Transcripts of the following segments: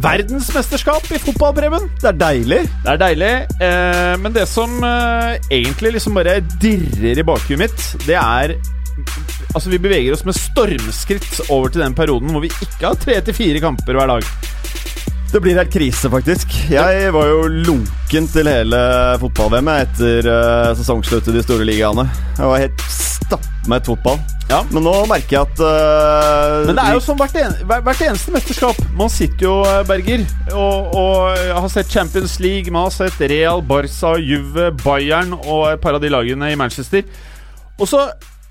verdensmesterskap i fotball, Preben. Det er deilig. Det er deilig, eh, men det som eh, egentlig liksom bare dirrer i bakhuet mitt, det er Altså, vi beveger oss med stormskritt over til den perioden hvor vi ikke har tre til fire kamper hver dag. Det blir helt krise, faktisk. Jeg var jo lunken til hele fotball-VM etter uh, sesongsluttet i de store ligaene. Jeg var helt stappmett fotball. Ja. Men nå merker jeg at uh, Men det er jo som hvert, en, hvert eneste mesterskap. Man sitter jo, eh, Berger, og, og har sett Champions League, man har sett Real, Barca, Juve, Bayern og et par av de lagene i Manchester. Og så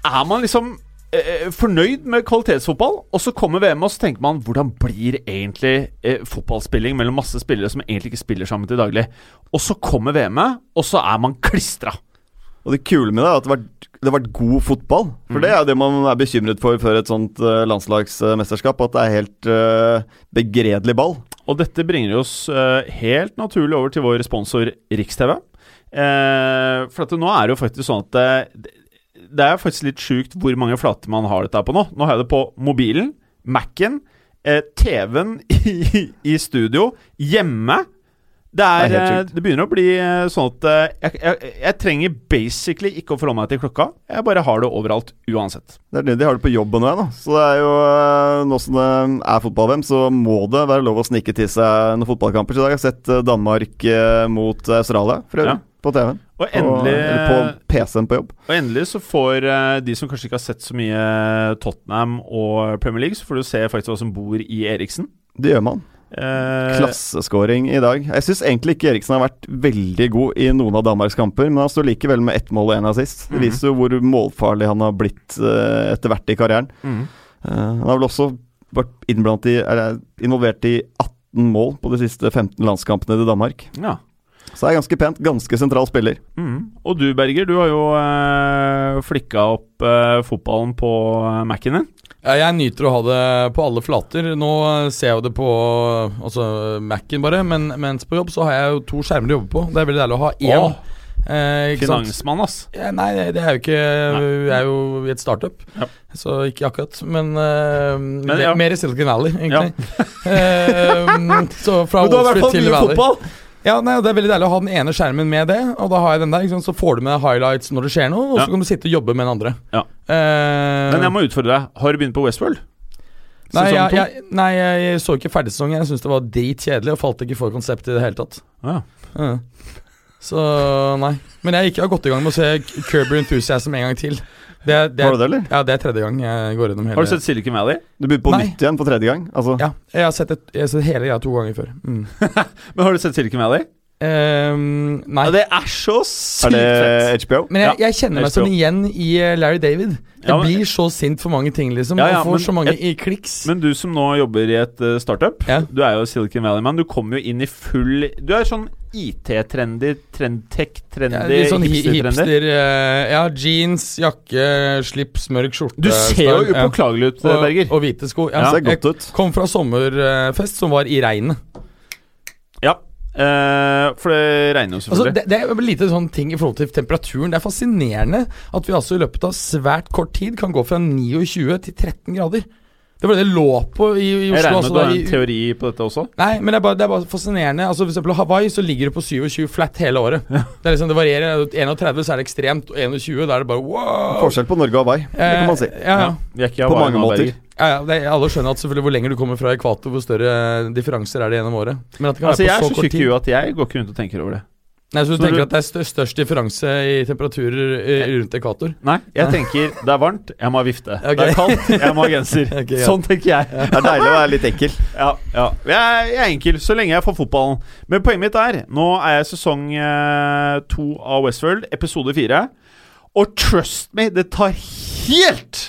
er man liksom eh, fornøyd med kvalitetsfotball, og så kommer VM, og så tenker man hvordan blir egentlig eh, fotballspilling mellom masse spillere som egentlig ikke spiller sammen til daglig? Og så kommer VM-et, og så er man klistra. Og det kule med det er at det har vært, vært god fotball. For Mm. det er jo det man er bekymret for før et sånt uh, landslagsmesterskap. At det er helt uh, begredelig ball. Og dette bringer oss uh, helt naturlig over til vår sponsor Riks-TV. Eh, for at nå er det jo faktisk sånn at det, det er faktisk litt sjukt hvor mange flater man har dette på nå. Nå har jeg det på mobilen, Mac-en, eh, TV-en i, i studio, hjemme. Det, er, Det er eh, det begynner å bli eh, sånn at eh, jeg, jeg, jeg trenger basically ikke å forholde meg til klokka. Jeg bare har det overalt uansett. Det er det de har det på jobben nå, da. Så det er jo Nå som det er fotball-VM, så må det være lov å snike til seg noen fotballkamper. Så i dag har jeg sett Danmark mot Australia, for øvrig. Ja. På TV-en. Og endelig og, på PC-en på jobb. Og endelig så får de som kanskje ikke har sett så mye Tottenham og Premier League, så får du se faktisk hva som bor i Eriksen. Det gjør man. Eh, Klasseskåring i dag. Jeg syns egentlig ikke Eriksen har vært veldig god i noen av Danmarks kamper, men han står likevel med ett mål og én assist. Det Mhm. viser jo hvor målfarlig han har blitt eh, etter hvert i karrieren. Mm. Han har vel også vært i, involvert i 18 mål på de siste 15 landskampene til Danmark. Ja. Så det er ganske pent. Ganske sentral spiller. Mm. Og du, Berger, du har jo eh, flikka opp eh, fotballen på eh, Mac-en din. Ja, jeg nyter å ha det på alle flater. Nå ser jeg jo det på altså Mac-en bare, men mens på jobb så har jeg jo to skjermer å jobbe på. Det er veldig deilig å ha én. Åh, Eh, ikke? Finansmann, ass. Ja, nei, det er jo ikke Jeg er jo i et startup, Ja. så ikke akkurat. Men, eh, ja. mer i Silicon Valley, egentlig. Eh, så fra Men du har i hvert fall mye fotball! Ja, nei, Det er veldig deilig å ha den ene skjermen med det, og da har jeg den der. Så får du med highlights når det skjer noe, og så Ja. kan du sitte og jobbe med den andre. Ja. Uh, Men jeg må utfordre deg. Har du begynt på Westworld? Nei, jeg, jeg, nei, jeg så ikke ferdig sesongen. Jeg syntes det var dritkjedelig og falt ikke for konseptet i det hele tatt. Ja. Uh, Så nei. Men jeg ikke har gått i gang med å se Kirby Enthusiasm en gang til. Det, er- det, Har er- du det, eller? Ja, det er tredje gang jeg går gjennom hele Har du sett Silicon Valley? Du begynte på Nei. nytt igjen for tredje gang? Altså, Ja, jeg har sett, et, jeg har sett hele greia to ganger før. Mm. Men har du sett Silicon Valley? Ehm, nei. Ja, det er så sykt er det fett! HBO? Men jeg, jeg kjenner meg HBO. sånn igjen i eh, Larry David. Jeg Ja, men- blir så sint for mange ting, liksom. Ja, ja, og får men så mange et, i kliks. Men du som nå jobber i et uh, startup, Ja. du er jo Silicon Valley-mann. Du kommer jo inn i full Du er sånn IT-trendy, trendtech-trendy, ja, sånn hipster-trendy. hipster uh, Ja, jeans, jakke, slips, mørk skjorte. Du ser jo upåklagelig ut, og, Berger. og hvite sko. Det Ja, ser godt ut. Jeg kom fra sommerfest som var i regnet. Ja, eh, for det regner jo Altså, selvfølgelig. det, det er en lite sånn ting i forhold til temperaturen. Det er fascinerende at vi altså i løpet av svært kort tid kan gå fra 29 til 13 grader. Det var det det lå på i, i jeg regner med Altså, du har en teori på dette også. nei, men det er, bare, det er bare fascinerende. Altså For eksempel Hawaii så ligger det på 27 flat hele året. Det er liksom, det varierer. 31 så er det ekstremt, og 21 da er det bare wow. Forskjell på Norge og Hawaii, det kan man si. Eh, Ja, ja. Vi er ikke i På mange måter. Ja, ja det, Alle skjønner at selvfølgelig hvor lenger du kommer fra ekvator, hvor større differanser er det gjennom året. Men at det kan Altså, jeg være er på så så kort tjukk i tid huet at jeg går ikke rundt og tenker over det. Nei, Så du Så tenker du- at det er størst, størst differanse i temperaturer eh, rundt ekvator? Nei, jeg tenker det er varmt, jeg må ha vifte. Okay. Det er kaldt, jeg må ha genser. okay, ja. Sånn tenker jeg. Det er deilig å være litt enkel. Ja, ja. Jeg, er, jeg er enkel, så lenge jeg får fotballen. Men poenget mitt er Nå er jeg sesong eh, to av Westworld, episode fire. Og trust me, det tar helt,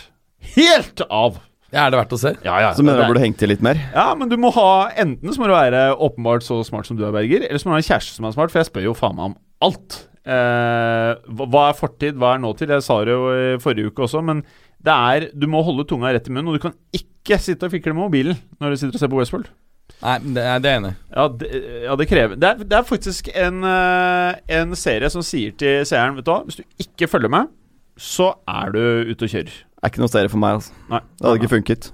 helt av. Ja, er det verdt å se? Ja, ja. Så mener du burde hengt til litt mer? Ja, men du må ha Enten så må du være åpenbart så smart som du er, Berger, eller så må du ha en kjæreste som er smart, for jeg spør jo faen meg om alt. Eh, hva er fortid, hva er nåtid? Jeg sa det jo i forrige uke også, men det er Du må holde tunga rett i munnen, og du kan ikke sitte og fikle med mobilen når du sitter og ser på Westworld. Nei, det er det er enig. Ja, det, ja, det krever det er, det er faktisk en, eh, en serie som sier til seeren Vet du hva, hvis du ikke følger med, så er du ute og kjører. Er ikke noe serie for meg, altså. Nei. Det hadde ikke funket.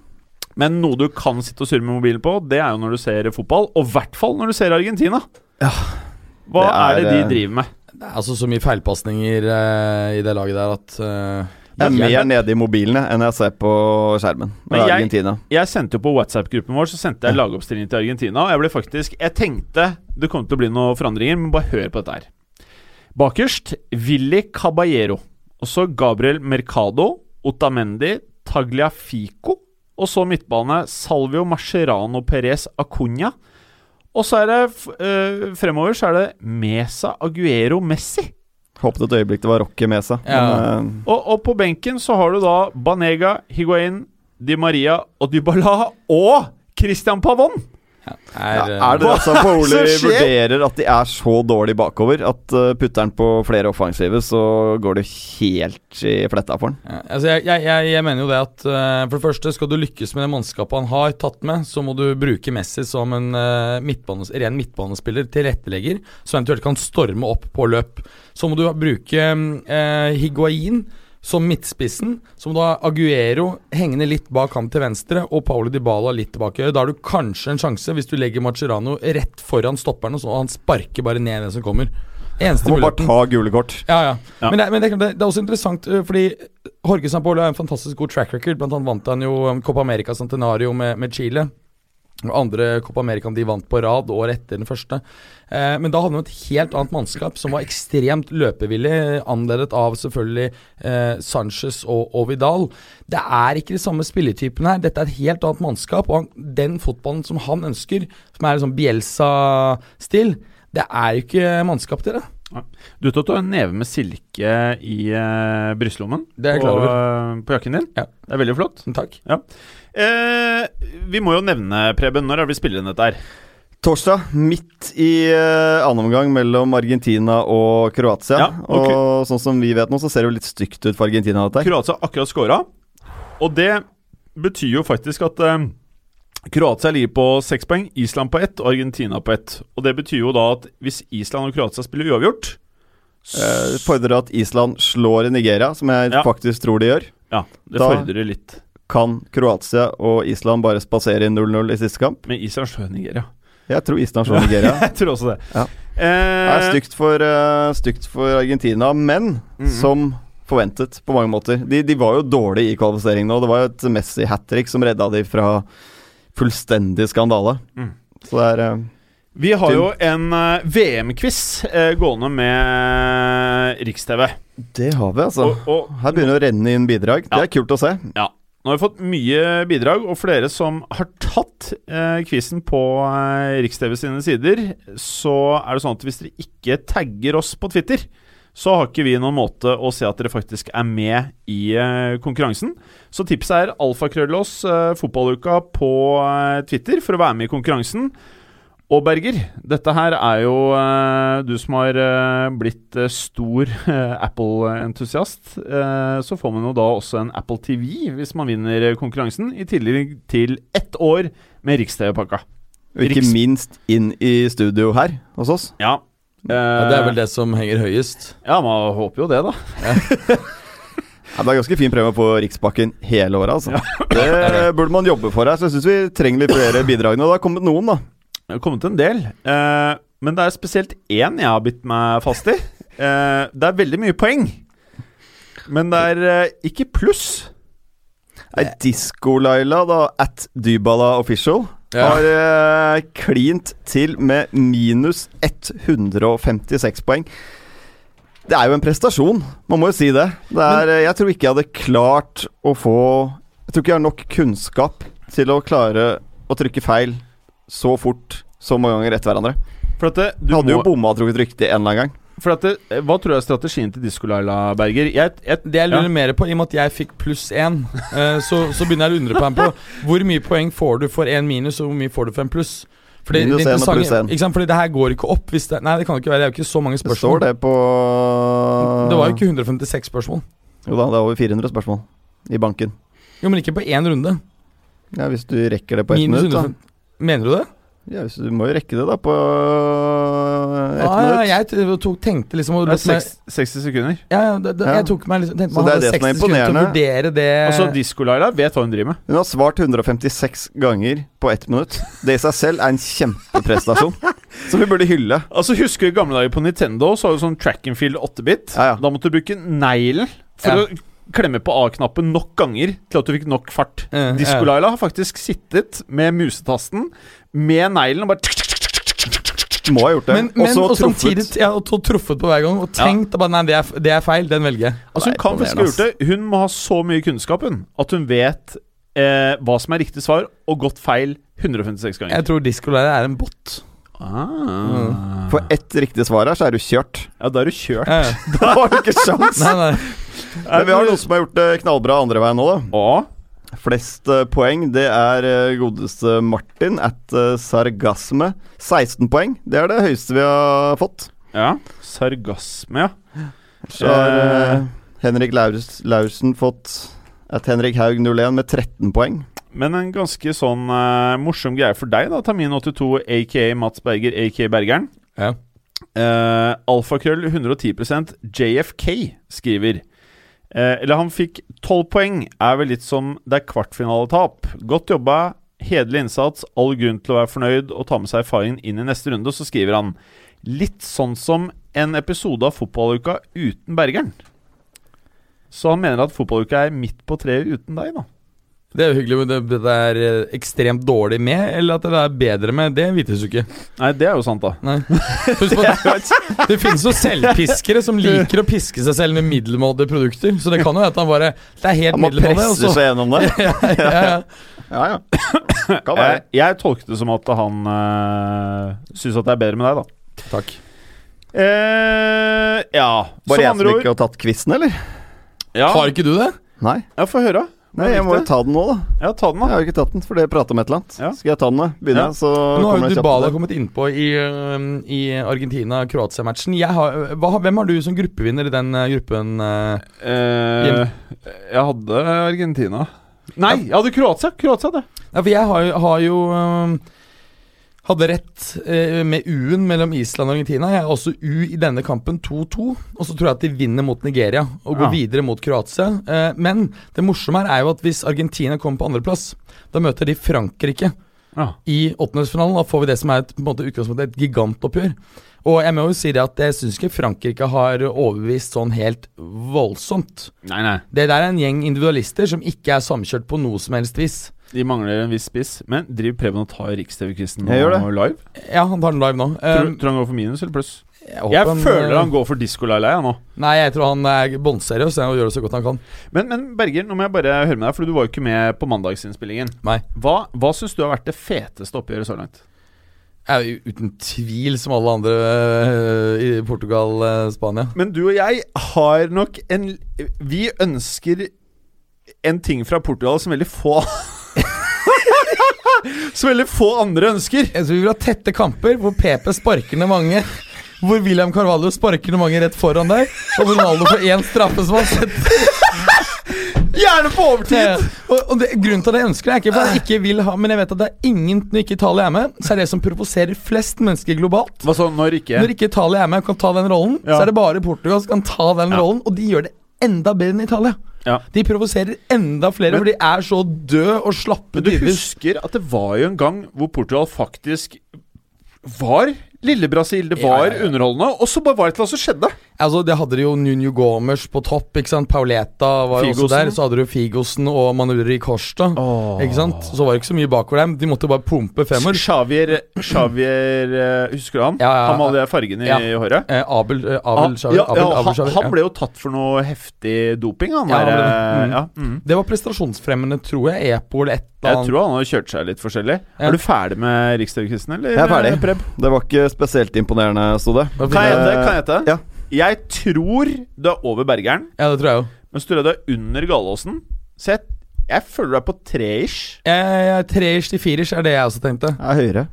Men noe du kan sitte og surre med mobilen på, det er jo når du ser fotball. Og i hvert fall når du ser Argentina. Ja, Hva det er, er, det de eh, driver med? Det er altså så mye feilpasninger eh, i det laget der at eh, Jeg er mer nede i mobilene enn jeg ser på skjermen. Men jeg- Argentina. Jeg sendte jo på WhatsApp-gruppen vår Så sendte jeg lagoppstillingen til Argentina. Og jeg ble faktisk Jeg tenkte det kom til å bli noen forandringer, men bare hør på dette her. Bakerst Willy Caballero. Og så Gabriel Mercado, Otamendi, Tagliafico. Og så midtbane Salvio Mascherano Perez Acuña. Og så er det øh, fremover så er det Mesa Aguero Messi. Håpet et øyeblikk det var Rocky Mesa. Ja. Men, Og, og på benken så har du da Banega, Higuain, Di Maria og Dybala og Christian Pavon. Ja, er, ja, er det altså skjer? vurderer at de er så dårlig bakover at uh, putter han på flere offensive, så går det helt i fletta for han. Ja, altså jeg, jeg, jeg, jeg mener jo det at uh, For det første, skal du lykkes med det mannskapet han har tatt med, så må du bruke Messi som en uh, midtbanes, ren midtbanespiller, tilrettelegger, som eventuelt kan storme opp på løp. Så må du bruke uh, Higuain som midtspissen. som da Aguero hengende litt bak ham til venstre, og Paulo Dybala litt tilbake. Da har du kanskje en sjanse hvis du legger Marcerano rett foran stopperne, så han sparker bare ned den som kommer. Eneste Han må bare ta gule kort. ja, ja. Ja. Men, det, men det, er det, er også interessant, øh, fordi Jorge Sampaolo har en fantastisk god track record. Blant annet vant han jo um, Copa America Centenario med, med Chile. Andre Copa America de vant på rad året etter den første. Eh, men da hadde han et helt annet mannskap som var ekstremt løpevillig, anledet av selvfølgelig eh, Sanchez og, og Vidal. Det er ikke de samme spilletypene her. Dette er et helt annet mannskap. Og han, den fotballen som han ønsker, som er liksom Bielsa-stil, det er jo ikke mannskap til det. Du tok en neve med silke i uh, brystlommen på, eh, på jakken din. Ja. Det er veldig flott. Takk. Eh, vi må jo nevne, Preben, når er det vi spiller inn dette her? Torsdag, midt i uh, annen omgang mellom Argentina og Kroatia. Ja, okay. Og sånn som vi vet nå, så ser det jo litt stygt ut for Argentina. dette her. Kroatia har akkurat scora, og det betyr jo faktisk at eh, Kroatia ligger på seks poeng, Island på ett og Argentina på ett. Og det betyr jo da at hvis Island og Kroatia spiller uavgjort Det fordrer at Island slår Nigeria, som jeg Ja. faktisk tror de gjør. Ja, det Da- fordrer litt. Kan Kroatia og Island bare spasere inn 0-0 i siste kamp? Men Island slår Nigeria. Jeg tror Island slår Nigeria. Jeg tror også det. Ja. Det Eh, er stygt for, uh, stygt for Argentina, men Mhm. som forventet på mange måter. De, de var jo dårlige i kvalifiseringen nå. Det var jo et Messi hat trick som redda de fra fullstendig skandale. Mm. Så det er uh, Vi har jo en eh, VM-quiz eh, gående med Riks-TV. Det har vi, altså. Og, og Her begynner det å renne inn bidrag. Det er kult å se. ja, nå har vi fått mye bidrag, og for dere som har tatt eh, quizen på eh, Riks-TV sine sider, så er det sånn at hvis dere ikke tagger oss på Twitter, så har ikke vi noen måte å se at dere faktisk er med i eh, konkurransen. Så tipset er alfakrøllås eh, fotballuka på eh, Twitter for å være med i konkurransen. Og Berger, dette her er jo eh, du som har eh, blitt eh, stor eh, Apple-entusiast. eh, så får man jo da også en Apple TV hvis man vinner konkurransen, i tillegg til ett år med Riks-TV-pakka. Og ikke Riks- minst inn i studio her hos oss. Ja. Ja, det er vel det som henger høyest. Ja, man håper jo det, da. Ja, det er ganske fin premie på Riksbakken hele året, altså. Det burde man jobbe for her, så jeg syns vi trenger litt flere bidrag nå. Det har kommet noen, da. Det har kommet en del. eh, men det er spesielt én jeg har bitt meg fast i. Eh, det er veldig mye poeng, men det er eh, ikke pluss. Nei, Disko-Laila, da, at Dybala Official, Ja. har eh, klint til med minus 156 poeng. Det er jo en prestasjon, man må jo si det. det er, eh, jeg tror ikke jeg hadde klart å få Jeg tror ikke jeg har nok kunnskap til å klare å trykke feil så fort så mange ganger etter hverandre. For at det, du hadde hadde jo må, bomma og trukket rykte en eller annen gang. for at det, hva tror du er strategien til Disko-Laila, Berger? Jeg, jeg, Det jeg lurer Ja. mer på, i og med at jeg fikk pluss én, uh, så, så begynner jeg å undre på, på hvor mye poeng får du for én minus, og hvor mye får du for en pluss? Fordi Minus det én og pluss én. Ikke sant? Fordi det her går ikke opp hvis det Nei, det kan jo ikke være. Det er jo ikke så mange spørsmål. Det står det på Det var jo ikke 156 spørsmål. Jo da, det er over 400 spørsmål i banken. Jo, men ikke på én runde. Ja, Hvis du rekker det på ett minutt, da. 150 Mener du det? Ja, så du må jo rekke det, da, på ett Ah, ja, minutt. jeg tok, tenkte liksom å Det er seks- 60 sekunder. Ja, ja, det, det, Ja. jeg tok meg liksom tenkte Så man det er hadde det som er 60 sekunder til å imponerende. vurdere det Altså, Disko-Laila vet hva hun driver med. Hun har svart 156 ganger på ett minutt. Det i seg selv er en kjempeprestasjon. som vi burde hylle. Altså, Husker du gamle dager på Nintendo så var det sånn track and field 8-bit? Ja, ja. Da måtte du bruke neglen for Ja. å klemme på A-knappen nok ganger til at du fikk nok fart. Eh, Disko-Laila har faktisk sittet med musetasten med neglen og bare Må ha gjort det. Men, men og og så samtidig truffet. ja, og truffet på hver gang, og Ja. tenkt bare Nei, det er, det er feil, den velger jeg. Altså Hun kan faktisk ha gjort det. Hun må ha så mye kunnskap hun at hun vet eh, hva som er riktig svar, og gått feil 156 ganger. Jeg tror diskolærer er en bot. Ah. For ett riktig svar her, så er du kjørt. Ja, da er du kjørt. Ja, ja. Da har du ikke sjans! Nei, nei. Men vi har noen som har gjort det knallbra andre veien nå, da. Og Flest eh, poeng, det er eh, godeste Martin at eh, Sargasme. 16 poeng. Det er det høyeste vi har fått. ja, sargasme, ja. Så har eh, Henrik Laurs, Laursen fått at Henrik Haug 01 med 13 poeng. Men en ganske sånn uh, morsom greie for deg, da, Tamin82 aka Mats Berger aka Bergeren. Ja. Uh, Alfakrøll 110% JFK skriver eh, Eller han fikk 12 poeng. Er vel litt som det er kvartfinaletap. Godt jobba, hederlig innsats, all grunn til å være fornøyd og ta med seg erfaringen inn i neste runde. Og Så skriver han litt sånn som en episode av Fotballuka uten Bergeren. Så han mener at fotballuka er midt på treet uten deg, da. Det er jo hyggelig, men det, det er eh, ekstremt dårlig med, eller at det er bedre med, det vites jo ikke. Nei, det er jo sant, da. Nei. Husk på det, det finnes jo selvpiskere som liker å piske seg selv med middelmådige produkter, så det kan jo være at han bare Det er helt Han må middelmådig, og presse seg gjennom det. ja, ja, ja. Ja, ja. Kan være. Jeg, jeg tolket det som at han øh, syns at det er bedre med deg, da. Takk. Eh, ja. Bare jeg som ikke har tatt quizen, eller? Ja, Har ikke du det? Nei. ja få høre. Nei, jeg må jo ta den nå, da. Ja, ta den, Jeg har jo ikke tatt den, for det prater om et eller annet. Ja. Skal jeg ta den, da? Begynne, Ja. så Nå har kommer jo jeg kjapt Dybala til det. kommet innpå i, i Argentina-Kroatia-matchen. Jeg har- hva- Hvem har du som gruppevinner i den øh, gruppen? øh? Eh, jeg hadde Argentina. Nei, jeg hadde Kroatia. Kroatia, det. Ja, for jeg har har jo øhm, Hadde rett eh, med U-en mellom Island og Argentina. Jeg har også U i denne kampen 2-2. Og så tror jeg at de vinner mot Nigeria og går Ja. videre mot Kroatia. Eh, men det morsomme her er jo at hvis Argentina kommer på andreplass, da møter de Frankrike. Ja. i åttendedelsfinalen. Da får vi det som er et, på utgangspunktet et gigantoppgjør. Og jeg må jo si det at jeg syns ikke Frankrike har overbevist sånn helt voldsomt. Nei, nei. Det der er en gjeng individualister som ikke er samkjørt på noe som helst vis. De mangler en viss spiss. Men driver Preben og tar Riks-TV-quizen live? Ja, han tar den live nå. Tror, Um, tror han går for minus eller pluss? jeg, Jeg han, føler uh, han går for disko-Laila, jeg nå. Nei, jeg tror han er bånnseriøs og gjør det så godt han kan. Men, men Berger, nå må jeg bare høre med deg, for du var jo ikke med på mandagsinnspillingen. Nei. Hva, hva syns du har vært det feteste oppgjøret så langt? Jeg er uten tvil som alle andre uh, i Portugal, uh, Spania. Men du og jeg har nok en Vi ønsker en ting fra Portugal som veldig få Som veldig få andre ønsker. Jeg tror vi vil ha tette kamper hvor PP sparker ned mange. Hvor William Carvalho sparker ned mange rett foran deg. Og hvor Ronaldo får én straffe som har sett Gjerne på overtid! Og, og det, Grunnen til at jeg ønsker det, er ikke for at jeg ikke vil ha Men jeg vet at det er ingen når ikke Italia er med, så er det som provoserer flest mennesker globalt. Hva så, når ikke? Når ikke Italia er med og kan ta den rollen, Ja. så er det bare Portugal som kan ta den Ja. rollen, og de gjør det enda bedre enn Italia. Ja. De provoserer enda flere, Men- for de er så døde og slappe Men du tidvis. husker at det var jo en gang hvor Portugal faktisk var lille Brasil. Det var ja, ja. underholdende. Og så bare var det hva som skjedde. Altså, Det hadde de jo Nunio Gomes på topp. ikke sant? Pauleta var jo også der. Så hadde du Figosen og Manuel Costa. Ikke sant? Så var det ikke så mye bakover dem. De måtte bare pumpe femmer. Xavier, Xavier eh, Husker du han? Ja, ja, Han med alle de fargene Ja. i håret? Eh, Abel, eh, Abel, Xavier, ja, Abel, ja, Abel han, Xavier, han ja. ble jo tatt for noe heftig doping, han der. han det. eh, Mm. Ja, mm. Det var prestasjonsfremmende, tror jeg. EPO eller et eller Jeg tror han har kjørt seg litt forskjellig. Ja. Er du ferdig med Rikstv-quizen, eller? Jeg er ferdig. Preb? Det var ikke spesielt imponerende, sto det. Hva Kan jeg? Eh, Kan jeg gjette? ja. Jeg tror du er over Bergeren, Ja, det tror jeg jo. men så tror jeg du er under Gallåsen. Så jeg, jeg føler du er på tre-ish. Eh, Tre-ish til firers er det jeg også tenkte. Jeg er høyere.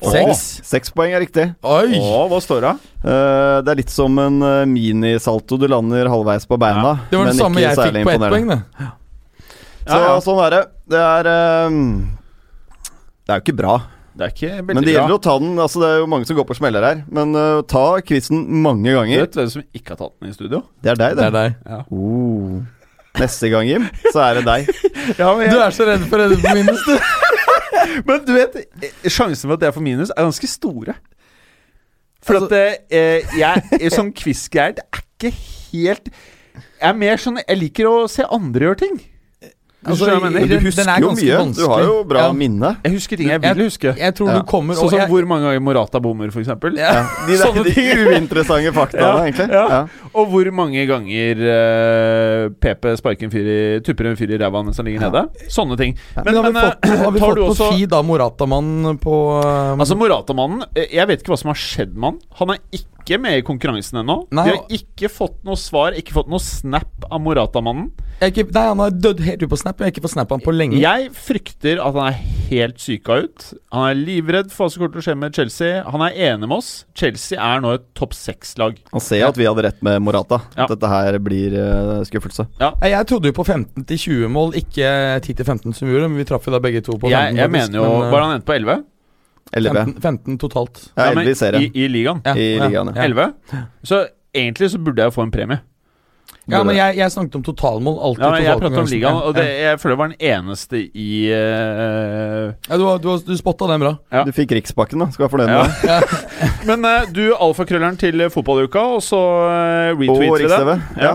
Seks. Seks poeng er riktig. Oi! Åh, hva står det? Eh, det er litt som en eh, minisalto. Du lander halvveis på beina, Det var det men samme ikke jeg fikk på ett imponerende. poeng, det. Så Ja, ja. sånn er det. Det er eh, Det er jo ikke bra. Det er ikke veldig bra. Men det bra. gjelder å ta den. Altså Det er jo mange som går på smeller her. Men uh, ta quizen mange Du ganger. vet hvem som ikke har tatt den i studio? Det er deg, Det det. er deg. Oh. Neste gang, Jim, så er det deg. Ja, men, Du er så redd for å redde på minus, du. men du vet, sjansen for at jeg får minus, er ganske store. For Altså- at eh, jeg som quiz-guide er ikke helt Jeg er mer sånn Jeg liker å se andre gjøre ting. Hvis du jeg Men husker er jo mye. mye. Du har jo bra Ja. minne. Jeg husker ting jeg vil huske. Jeg tror Ja. du kommer Sånn som jeg, hvor mange ganger Morata bommer, f.eks. Ja. De, der, de uinteressante faktaene, egentlig. Og hvor mange ganger uh, PP sparker en fyr i tupper en fyr i ræva mens han ligger nede. Sånne ting. Men, har vi men, fått, eh, har vi fått også... på feed av Morata-mannen på um, Altså Morata-mannen eh, Jeg vet ikke hva som har skjedd med han. Han er ikke med i konkurransen ennå. Vi har ikke fått noe svar, ikke fått noe snap av Morata-mannen. Jeg ikke, Nei, han har dødd helt ut på Snap. Jeg har ikke fått Snap han på lenge. Jeg frykter at han er helt syka ut. Han er livredd for hva som kommer til å skje med Chelsea. Han er enig med oss. Chelsea er nå et topp seks-lag. Han ser at vi hadde rett med Morata. Ja. Dette her blir uh, skuffelse. Ja. Jeg trodde jo på 15-20 mål, ikke 10-15 som vi gjorde. Men vi traff jo da begge to på 15. Jeg, jeg faktisk, mener jo men, uh, Var han endt på 11? 11. 15, 15 totalt. Ja, Ja, 11 i serien. I, I ligaen. Ja, I ligaen, ja. ja. 11? Så egentlig så burde jeg få en premie. Ja, men jeg, jeg snakket om totalmål. Alltid Ja, men Jeg pratet om ligaen, og det, jeg føler jeg var den eneste i uh... Ja, du, du, du spotta den bra. Ja. Du fikk Riksbakken, da. Skal være fornøyd Ja. med det. Men uh, du, alfakrølleren til fotballuka, og så uh, retweeter vi det. Riks-TV. Ja.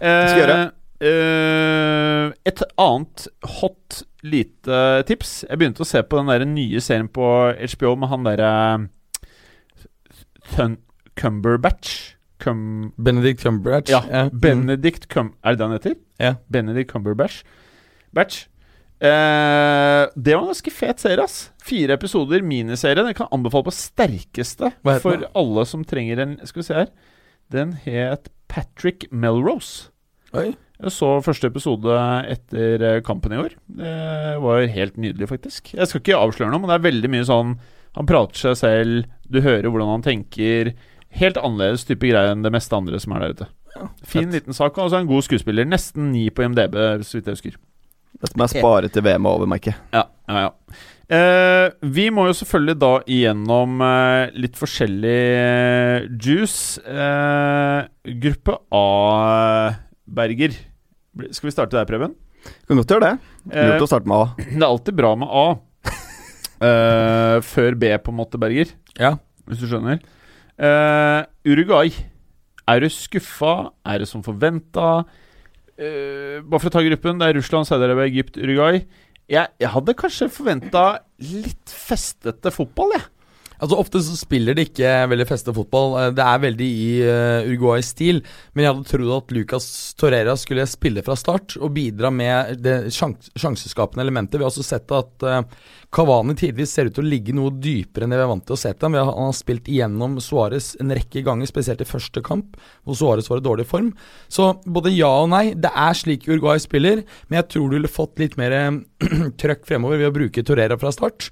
det Skal gjøre. Uh, et annet hot lite tips. Jeg begynte å se på den der nye serien på HBO med han derre Cumberbatch. Cum Benedict Cumberbatch. ja, ja. Benedict Cum... Er det det han heter? Ja. Benedict Cumberbatch. Batch. Eh, det var en ganske fet serie, ass. Fire episoder, miniserie. Den kan anbefale på sterkeste for den? alle som trenger en Skal vi se her. Den het Patrick Melrose. Oi. Jeg så første episode etter eh, kampen i år. Det var helt nydelig, faktisk. Jeg skal ikke avsløre noe, men det er veldig mye sånn Han prater seg selv, du hører hvordan han tenker. Helt annerledes type greier enn det meste andre som er der ute. Fin liten sak, og også en god skuespiller. Nesten ni på IMDb, så vidt jeg husker. Dette må jeg spare til VM er over, merker jeg. Ja, ja, ja. Eh, vi må jo selvfølgelig da igjennom eh, litt forskjellig eh, juice. Eh, gruppe A, Berger. Skal vi starte der, Preben? Kan godt gjøre det. Eh, Lurt å starte med A. det er alltid bra med A. Eh, før B, på en måte, Berger. Ja. Hvis du skjønner. Eh, Uruguay. Er du skuffa? Er det som forventa? Uh, bare for å ta gruppen. Det er Russland, Saudi-Arabia, Egypt, Uruguay. Jeg, jeg hadde kanskje forventa litt festete fotball, jeg. Altså Ofte så spiller de ikke veldig feste fotball. Eh, Det er veldig i uh, Uruguay-stil. Men jeg hadde trodd at Lucas Torreira skulle spille fra start og bidra med det sjans sjanseskapende elementet. Vi har også sett at uh, Cavani tidvis ser ut til å ligge noe dypere enn det vi er vant til å se til ham. Han har spilt igjennom Suárez en rekke ganger, spesielt i første kamp, hvor Suárez var i dårlig form. Så både ja og nei. Det er slik Uruguay spiller, men jeg tror du ville fått litt mer eh, trøkk fremover ved å bruke Torreira fra start.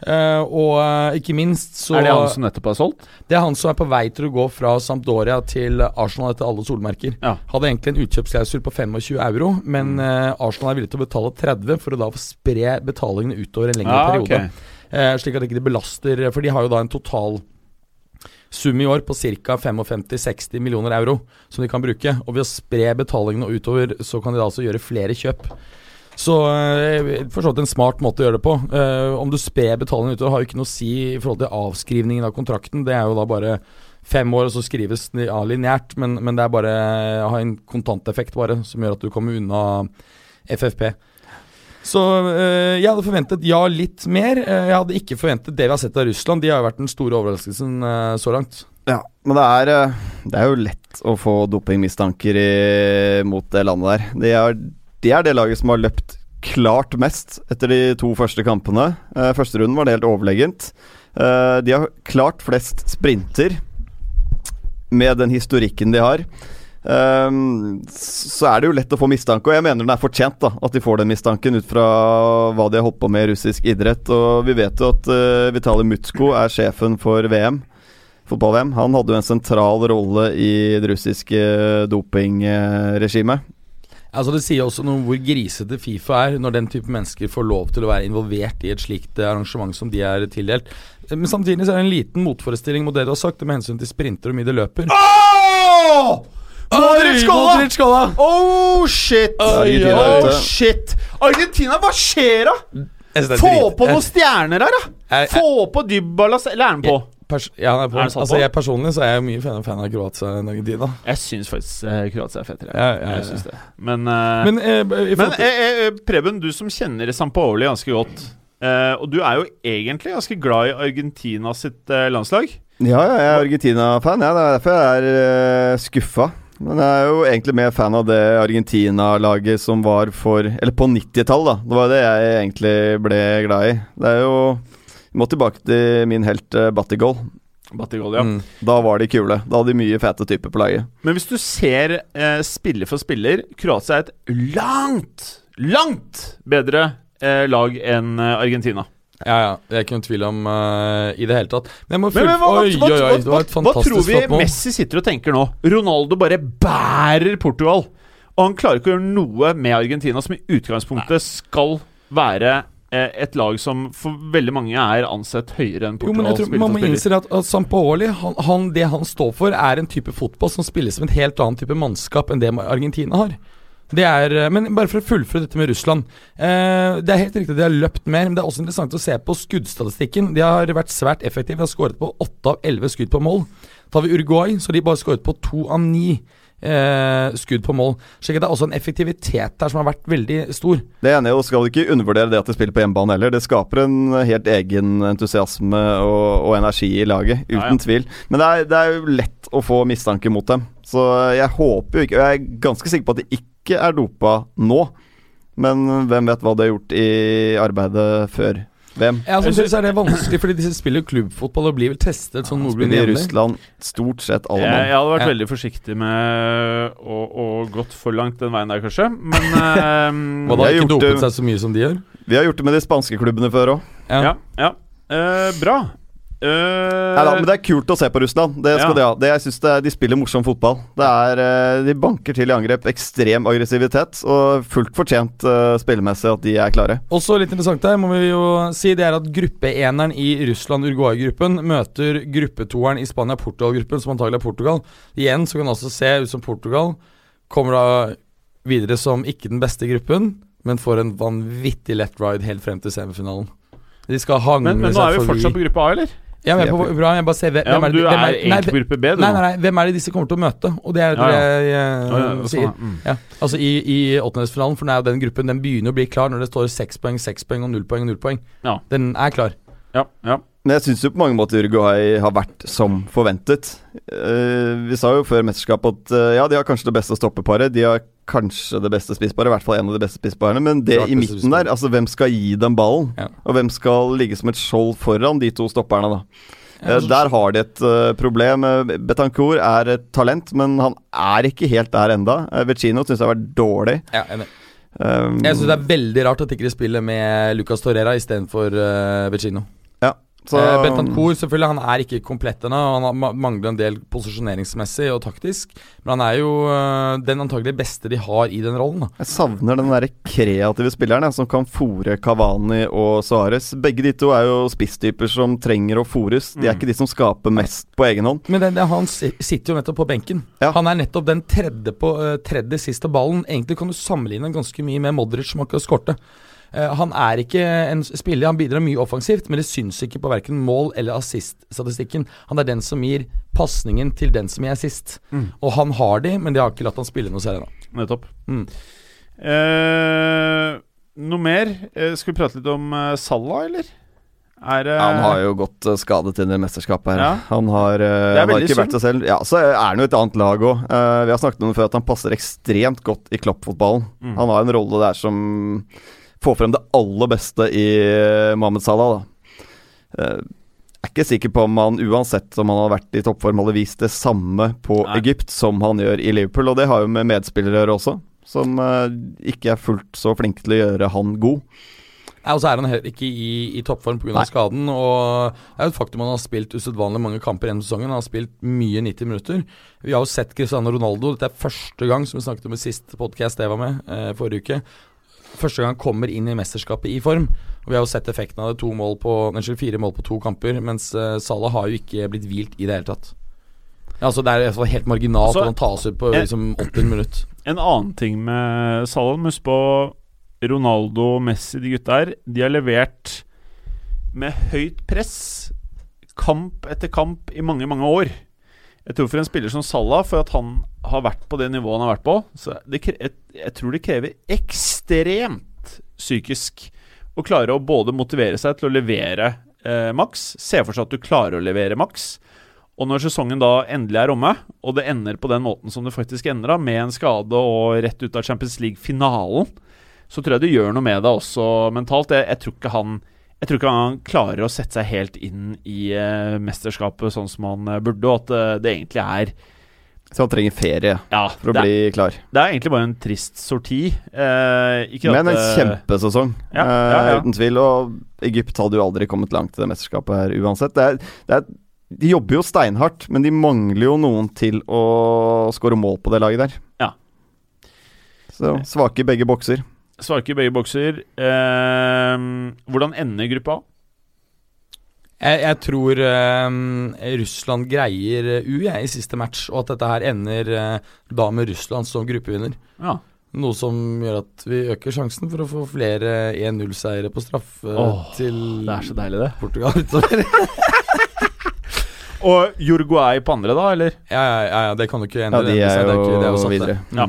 Eh, og uh, ikke minst så er det han som nettopp er solgt? det er han som er på vei til å gå fra Sampdoria til Arsenal etter alle solmerker. Ja. Hadde egentlig en utkjøpsklausul på 25 euro, men eh, Arsenal er villig til å betale 30 for å da spre betalingene utover en lengre ja, periode. Okay. Slik at ikke de belaster For de har jo da en total sum i år på ca. 55-60 millioner euro som de kan bruke. Og ved å spre betalingene utover, så kan de da altså gjøre flere kjøp. Så eh, for så vidt en smart måte å gjøre det på. Eh, om du sprer betalingen utover, har jo ikke noe å si i forhold til avskrivningen av kontrakten. Det er jo da bare fem år, og så skrives den av lineært. Men, men det er bare å ha en kontanteffekt bare, som gjør at du kommer unna FFP. Så øh, jeg hadde forventet ja, litt mer. Eh, jeg hadde ikke forventet det vi har sett av Russland. De har jo vært den store overraskelsen øh, så langt. Ja, men det er, eh, det er jo lett å få dopingmistanker i, mot det landet der. De er, de er det laget som har løpt klart mest etter de to første kampene. Uh, første runden var det helt overlegent. Uh, de har klart flest sprinter med den historikken de har. Um, så er det jo lett å få mistanke, og jeg mener den er fortjent da at de får den mistanken ut fra hva de har holdt på med i russisk idrett. Og vi vet jo at uh, Vitali Mutsko er sjefen for VM, fotball-VM. Han hadde jo en sentral rolle i det russiske dopingregimet. Altså Det sier også noe om hvor grisete Fifa er, når den type mennesker får lov til å være involvert i et slikt arrangement som de er tildelt. Men samtidig så er det en liten motforestilling mot det du har sagt, med hensyn til sprinter og mye de løper. Oh! Modric Modric skåla! Oh shit! Oh shit! Argentina, hva skjer da? Det Få på noen stjerner her, da! Få på Dybala Eller er han på? Pers ja, er på. Er altså, jeg Personlig så er jeg mye fan, fan av Kroatia enn Argentina. Jeg syns faktisk uh, Kroatia er fetere. Ja, ja, ja. Jeg syns det. Men, eh, Men, eh, men eh, eh, Preben, du som kjenner Sampaoli ganske godt, eh, og du er jo egentlig ganske glad i Argentina sitt eh, landslag. Ja, ja, jeg er Argentina-fan. Ja, det er derfor jeg er uh, skuffa. Men jeg er jo egentlig mer fan av det Argentina-laget som var for Eller på 90-tallet, da. Det var det jeg egentlig ble glad i. Det er jo Vi må tilbake til min helt uh, Battigol. Batigol, ja. Mm. Da var de kule. Da hadde de mye fete typer på laget. Men hvis du ser eh, spiller for spiller Kroatia er et langt, langt bedre eh, lag enn eh, Argentina. Ja, ja. Det er ikke noen tvil om uh, i det hele tatt. Men jeg må Men, men hva, oi, hva, oi, oi, det hva, var et hva, hva tror vi. Messi sitter og tenker nå? Ronaldo bare bærer Portugal. Og han klarer ikke å gjøre noe med Argentina, som i utgangspunktet skal være et lag som for veldig mange er ansett høyere enn Jo, men jeg tror Man må innse at, at Sampaoli, han, han, det han står for, er en type fotball som spilles som en helt annen type mannskap enn det Argentina har. Det er, eh, Men bare for å fullføre dette med Russland. Eh, det er helt riktig at de har løpt mer, men det er også interessant å se på skuddstatistikken. De har vært svært effektive. De har skåret på åtte av elleve skudd på mål. Tar vi Uruguay, så har de bare skåret på to av ni eh, skudd på mål. Så det er også en effektivitet der som har vært veldig stor. Det ene er jo skal ikke undervurdere det at de spiller på hjemmebane heller. Det skaper en helt egen entusiasme og, og energi i laget, uten Ja, ja. tvil. Men det er, det er jo lett å få mistanke mot dem. Så jeg håper jo ikke Og jeg er ganske sikker på at de ikke er dopa nå. Men hvem vet hva de har gjort i arbeidet før VM? Ja, Samtidig så er det vanskelig, fordi disse spiller klubbfotball og blir vel testet sånn noenlunde Spiller i. Russland stort sett alle Jeg, mann. jeg hadde vært Ja. veldig forsiktig med å, å gått for langt den veien der, kanskje. Men um, Hva da, har ikke dopet det- seg så mye som de gjør? Vi har gjort det med de spanske klubbene før òg. Ja. ja. Eh, bra. Eh, Men det er kult å se på Russland. Det skal Ja. de ha. Det, jeg synes det er, de spiller morsom fotball. Det er, eh, de banker til i angrep. Ekstrem aggressivitet. Og fullt fortjent uh, spillemessig at de er klare. Også litt interessant her, må vi jo si, det er at gruppeeneren i Russland-Uruguay-gruppen møter gruppetoeren i Spania-Portugal-gruppen, som antagelig er Portugal. Igjen så kan det også se ut som Portugal kommer da videre som ikke den beste gruppen, men får en vanvittig lett ride helt frem til semifinalen. De skal hangle men, men nå er vi forbi fortsatt på gruppe A, eller? Ja, men jeg er på, bra, jeg bare ser hvem, Ja, hvem er det- er er egentlig på gruppe B, du Nei, nei, nei, hvem er det disse kommer til å møte? Og det er det Ja, ja. jeg jeg sånn, sier. Mm. Altså I, i åttendedelsfinalen, for den gruppen Den begynner å bli klar når det står seks poeng, seks poeng og null poeng. og null poeng Ja. Den er klar. Ja, ja. Men jeg syns jo på mange måter Uruguay har vært som forventet. Eh, vi sa jo før mesterskapet at eh, ja, de har kanskje det beste stoppeparet. De har kanskje det beste spissparet, i hvert fall en av de beste spissparene. Men det Klart i midten der, altså hvem skal gi dem ballen? Ja. Og hvem skal ligge som et skjold foran de to stopperne, da? Ja, Eh, altså- der har de et problem. Betancour er et talent, men han er ikke helt der enda. Vecino syns jeg har vært dårlig. Ja, enig. Um, Jeg syns det er veldig rart at ikke de spiller med Lucas Torreira istedenfor uh, Vecino. Så, Eh, Bentancourt selvfølgelig, han er ikke komplett ennå. Han mangler en del posisjoneringsmessig og taktisk. Men han er jo eh, den antagelig beste de har i den rollen. Da. Jeg savner den der kreative spilleren jeg, som kan fòre Kavani og Suárez. Begge de to er jo spisstyper som trenger å fòres. De er ikke de som skaper mest på egen hånd. Men den, han sitter jo nettopp på benken. Ja. Han er nettopp den tredje, på, eh, tredje siste ballen. Egentlig kan du sammenligne ganske mye med Modric, som akkurat skårte. Eh, han er ikke en spiller, han bidrar mye offensivt, men det syns ikke på verken mål- eller assist-statistikken. Han er den som gir pasningen til den som gir assist. Mm. Og han har de, men de har ikke latt han spille noe særlig nå. Nettopp. Mm. Eh, noe mer? Eh, skal vi prate litt om eh, Salah, eller? Er, eh, Han har jo gått eh, skadet inn i mesterskapet her. Ja. Han har, eh, er han har ikke ikke vært seg selv. Ja, så er han jo et annet lag òg. vi har snakket om det før at han passer ekstremt godt i kloppfotballen. Mm. Han har en rolle der som får frem det aller beste i eh, Mohammed Salah. Da. Jeg er er ikke sikker på om han uansett om han har vært i toppform, hadde vist det samme på Nei. Egypt som han gjør i Liverpool. Og det har jo med medspillere å gjøre også, som eh, ikke er fullt så flinke til å gjøre han god. Nei, og så er han heller ikke i, i toppform pga. Skaden. Og det er jo et faktum han har spilt usedvanlig mange kamper gjennom sesongen. Han har spilt mye 90 minutter. Vi har jo sett Cristiano Ronaldo. Dette er første gang, som vi snakket om i sist podkast jeg var med eh, forrige uke. Første gang kommer inn i mesterskapet i form. Og Vi har jo sett effekten av det. To mål på, unnskyld, fire mål på to kamper. Mens uh, Salah har jo ikke blitt hvilt i det hele tatt. Ja, altså Det er i helt marginalt Altså, at han tas ut på liksom 80 minutter. En annen ting med Salah Husk på Ronaldo og Messi, de gutta her. De har levert med høyt press, kamp etter kamp, i mange, mange år. Jeg tror for en spiller som Salah, for at han har vært på det nivået han har vært på det, jeg, jeg tror det krever ekstremt psykisk å klare å både motivere seg til å levere eh, maks, se for seg at du klarer å levere maks, og når sesongen da endelig er omme, og det ender på den måten som det faktisk ender, da, med en skade og rett ut av Champions League-finalen, så tror jeg det gjør noe med deg også mentalt. Jeg, jeg tror ikke han jeg tror ikke han klarer å sette seg helt inn i uh, mesterskapet sånn som han eh, burde, og at uh, det egentlig er Så han trenger ferie Ja, for å er, bli klar. det er egentlig bare en trist sorti. Men en kjempesesong, ja, ja, uten tvil. Og Egypt hadde jo aldri kommet langt i det mesterskapet her uansett. Det er, det er, de jobber jo steinhardt, men de mangler jo noen til å skåre mål på det laget der. Ja. Så svake i begge bokser. Svake i begge bokser. Eh, hvordan ender gruppa? Jeg, jeg tror eh, Russland greier eh, U jeg, i siste match, og at dette her ender eh, da med Russland som gruppevinner. Ja. Noe som gjør at vi øker sjansen for å få flere 1-0-seiere på straffe Åh, til Det er så deilig, det. Portugal utover. Og Uruguay på andre, da, eller? ja, ja, ja, ja, det kan jo ikke endre. Ja, de de det, er jo, det ikke- det jo videre. Mm. Ja.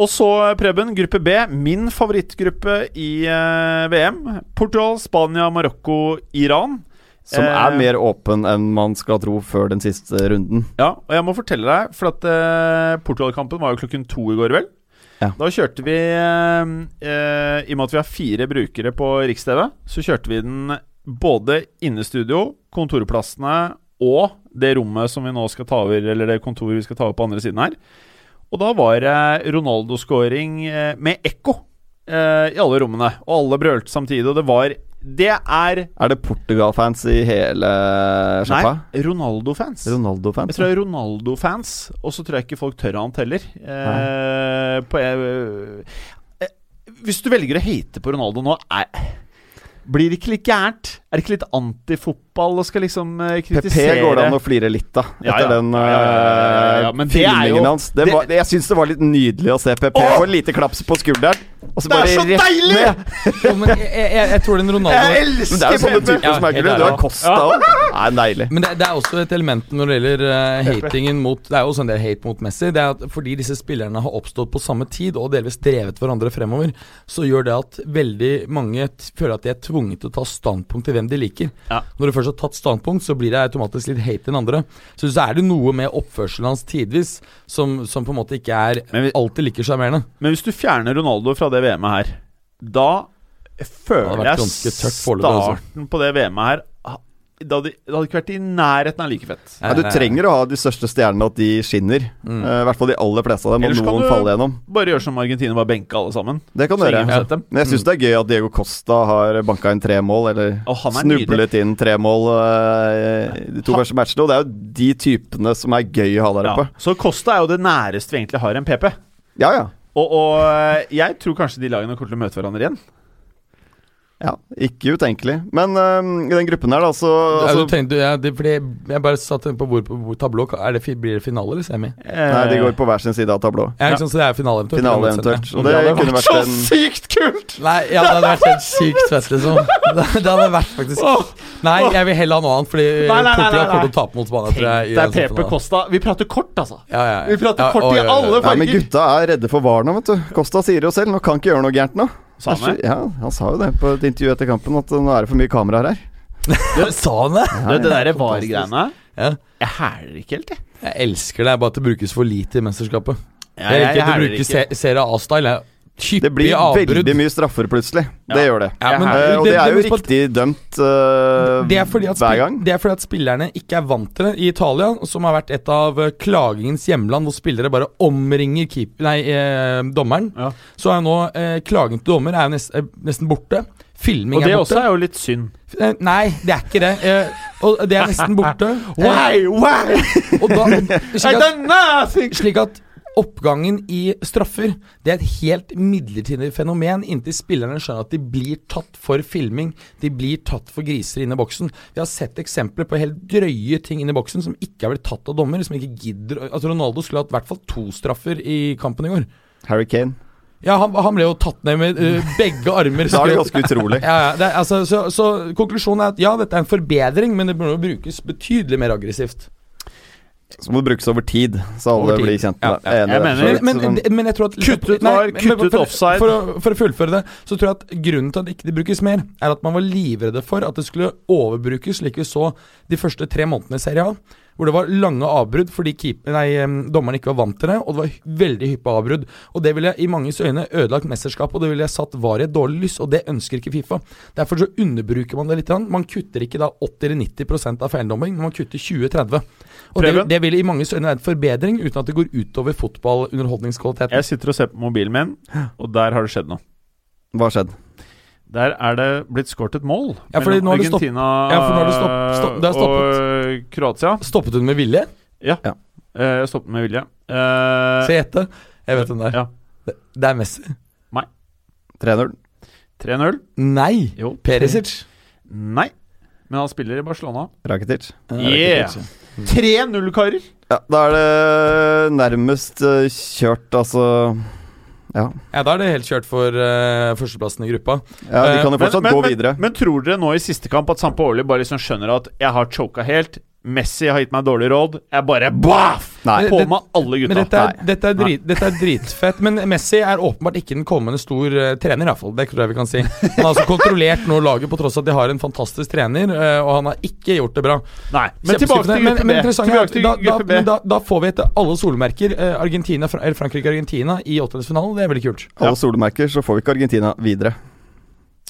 Og så, Preben, gruppe B. Min favorittgruppe i eh, VM. Portugal, Spania, Marokko, Iran. Som Eh, er mer åpen enn man skal tro før den siste runden. Ja, og jeg må fortelle deg, for at eh, Portugal-kampen var jo klokken to i går, vel? Ja. Da kjørte vi eh, eh, I og med at vi har fire brukere på Riks-TV, så kjørte vi den både innestudio, kontorplassene og det rommet som vi nå skal ta over, eller det kontoret vi skal ta over på andre siden her. Og da var det Ronaldo-scoring eh, med ekko eh, i alle rommene. Og alle brølte samtidig, og det var Det er Er det Portugal-fans i hele sjappa? Nei, Ronaldo-fans. Ronaldo-fans? tror det er Ronaldo-fans, og så tror jeg ikke folk tør annet heller. Eh, på, eh, eh, hvis du velger å hate på Ronaldo nå, er, blir det ikke litt gærent? Er det ikke litt antifotball å skal liksom kritisere PP går det an å flire litt av, etter ja. den Ja, ja, ja, ja, ja, ja. eh, Men det filmingen jo- hans. Det det- var, jeg syns det var litt nydelig å se PP Åh! få et lite klaps på skulderen, og så Det er bare så rett deilig! ned. Jo, men jeg, jeg, jeg tror den Ronaldo Men det er jo sånne typer Ja, som er kule. Du har. Costa òg. Det er deilig. Men det, det er også et element når det gjelder uh, hatingen mot Det er jo også en del hate mot Messi. Det er at Fordi disse spillerne har oppstått på samme tid og delvis drevet hverandre fremover, så gjør det at veldig mange t føler at de er tvunget til å ta standpunkt til hvem de liker. Ja. Når du først har tatt standpunkt, så blir det automatisk litt hate den andre. Så så er det noe med oppførselen hans tidvis som, som på en måte ikke er vi- alltid like sjarmerende. Men hvis du fjerner Ronaldo fra det VM-et her, da føler jeg altså. starten på det VM-et her det hadde, det hadde ikke vært i nærheten av like fett. Ja, du trenger å ha de største stjernene, at de skinner. Mm. Uh, I hvert fall de aller fleste av dem, og Ellers kan du- Bare gjøre som Argentina, bare benke alle sammen. Det kan du gjøre. dem. Men jeg syns det er gøy at Diego Costa har banka inn tre mål, eller er snublet inn tre mål uh, de to første matchene. Og det er jo de typene som er gøy å ha der Ja. Så Costa er jo det næreste vi egentlig har en PP. Ja, ja. Og, og eh, jeg tror kanskje de lagene kommer til å møte hverandre igjen. Ja. Ikke utenkelig. Men eh, i den gruppen her, da, så Ja, du altså, tenkte, ja, det, fordi jeg bare satt på hvor, på hvor tablå er det, Blir det finale eller semi? Nei, de går på hver sin side av tablå. Ja, liksom, så det er finale eventuelt. Finale eventuelt. Og det hadde kunne vært vært så en sykt kult! Nei, ja, det hadde vært helt sykt fett, liksom. Det, det hadde vært faktisk Nei, jeg vil heller ha noe annet, fordi Portugal kommer til å tape mot Spania. Tenk deg Pepe Costa. Vi prater kort, altså. Ja, ja, ja. Vi prater Ja, kort i alle Nei, men gutta er redde for VAR nå, vet du. Costa sier jo selv nå kan ikke gjøre noe gærent nå. Sa han det? Ja, han sa jo det på et intervju etter kampen, at nå er det for mye kameraer her. Du, Sa han det? Du, det der VAR-greiene Ja. Jeg hæler ikke helt, jeg. Jeg elsker det, bare at det brukes for lite i mesterskapet. Ja, jeg liker at du hæler bruker se Serie A-style. jeg. Hyppige Det blir avbrudd. veldig mye straffer plutselig. Det gjør det. Ja, men uh, og det er jo det, riktig dømt det at hver gang. det er fordi at spillerne ikke er vant til det. I Italia, som har vært et av eh, klagingens hjemland, hvor spillere bare omringer keep, nei, eh, dommeren, Ja. så er jo nå eh, klagen til dommer er jo nest, eh, nesten borte. Filming Og det er borte. også er jo litt synd. Nei, det er ikke det. Eh, og det er nesten borte. Why? Why? og da, slik, at, slik at oppgangen i straffer Det er et helt midlertidig fenomen inntil spillerne skjønner at de blir tatt for filming. De blir tatt for griser inne i boksen. Vi har sett eksempler på helt drøye ting inne i boksen som ikke har blitt tatt av dommer. Som ikke gidder Altså Ronaldo skulle hatt i hvert fall to straffer i kampen i går. Harry Kane. Ja, han, han ble jo tatt ned med uh, begge armer. Da er det ganske utrolig. ja, ja, det er, altså, så, så konklusjonen er at ja, dette er en forbedring, men det burde brukes betydelig mer aggressivt. Så må det brukes over tid, så alle tid. blir kjent med det. Jeg jeg. Men, Så- men, jeg tror at Kutt ut var, men- kutt ut for- offside. For å, for å fullføre det, så tror jeg at grunnen til at ikke det brukes mer, er at man var livredde for at det skulle overbrukes, slik vi så de første tre månedene i Serie A. Hvor det var lange avbrudd fordi keep, nei, em, dommeren ikke var vant til det, og det var veldig hyppige avbrudd. Og Det ville i manges øyne ødelagt mesterskapet, og det ville satt VAR i et dårlig lys, og det ønsker ikke Fifa. Derfor så underbruker man det litt. Man kutter ikke da 80-90% av feildomming, men man kutter 20-30. Og det, det vil i manges øyne være en forbedring, uten at det går utover fotballunderholdningskvaliteten. Jeg sitter og ser på mobilen min, og der har det skjedd noe. Hva har skjedd? Der er det blitt skåret et mål Ja, fordi nå har det stopp- Argentina Ja, for nå har det stopp- stopp- det er og Kroatia. Stoppet hun med vilje? Ja, Jeg stoppet med vilje. Uh, Se gjette? Jeg vet hvem det er. Ja. Det, det er Messi. Nei. 3-0. 3-0. Nei! Jo. Perisic. Nei. Men han spiller i Barcelona. Rakitic. Yeah! 3-0, karer! Ja, da er det nærmest eh, kjørt, altså Ja. Ja, da er det helt kjørt for uh, førsteplassen i gruppa. ja de Eh, kan jo fortsatt men, gå videre. Men tror dere nå i siste kamp at Sampaoli bare liksom skjønner at jeg har choka helt? Messi har gitt meg dårlig råd. Jeg bare baff! På Det- med alle Men gutta. dette er, dette, er drit, dette er dritfett. Men Messi er åpenbart ikke den kommende stor uh, trener, iallfall. Det tror jeg vi kan si. Han har altså kontrollert nå laget på tross av at de har en fantastisk trener, uh, og han har ikke gjort det bra. Nei, men tilbake til gruppe men, B. men interessant Tilbake til da, da, men da, da får vi etter alle solmerker Uh, Argentina, Fra- eller Frankrike-Argentina i åttendedelsfinalen. Det er veldig kult. Alle solmerker, så får vi ikke Argentina videre.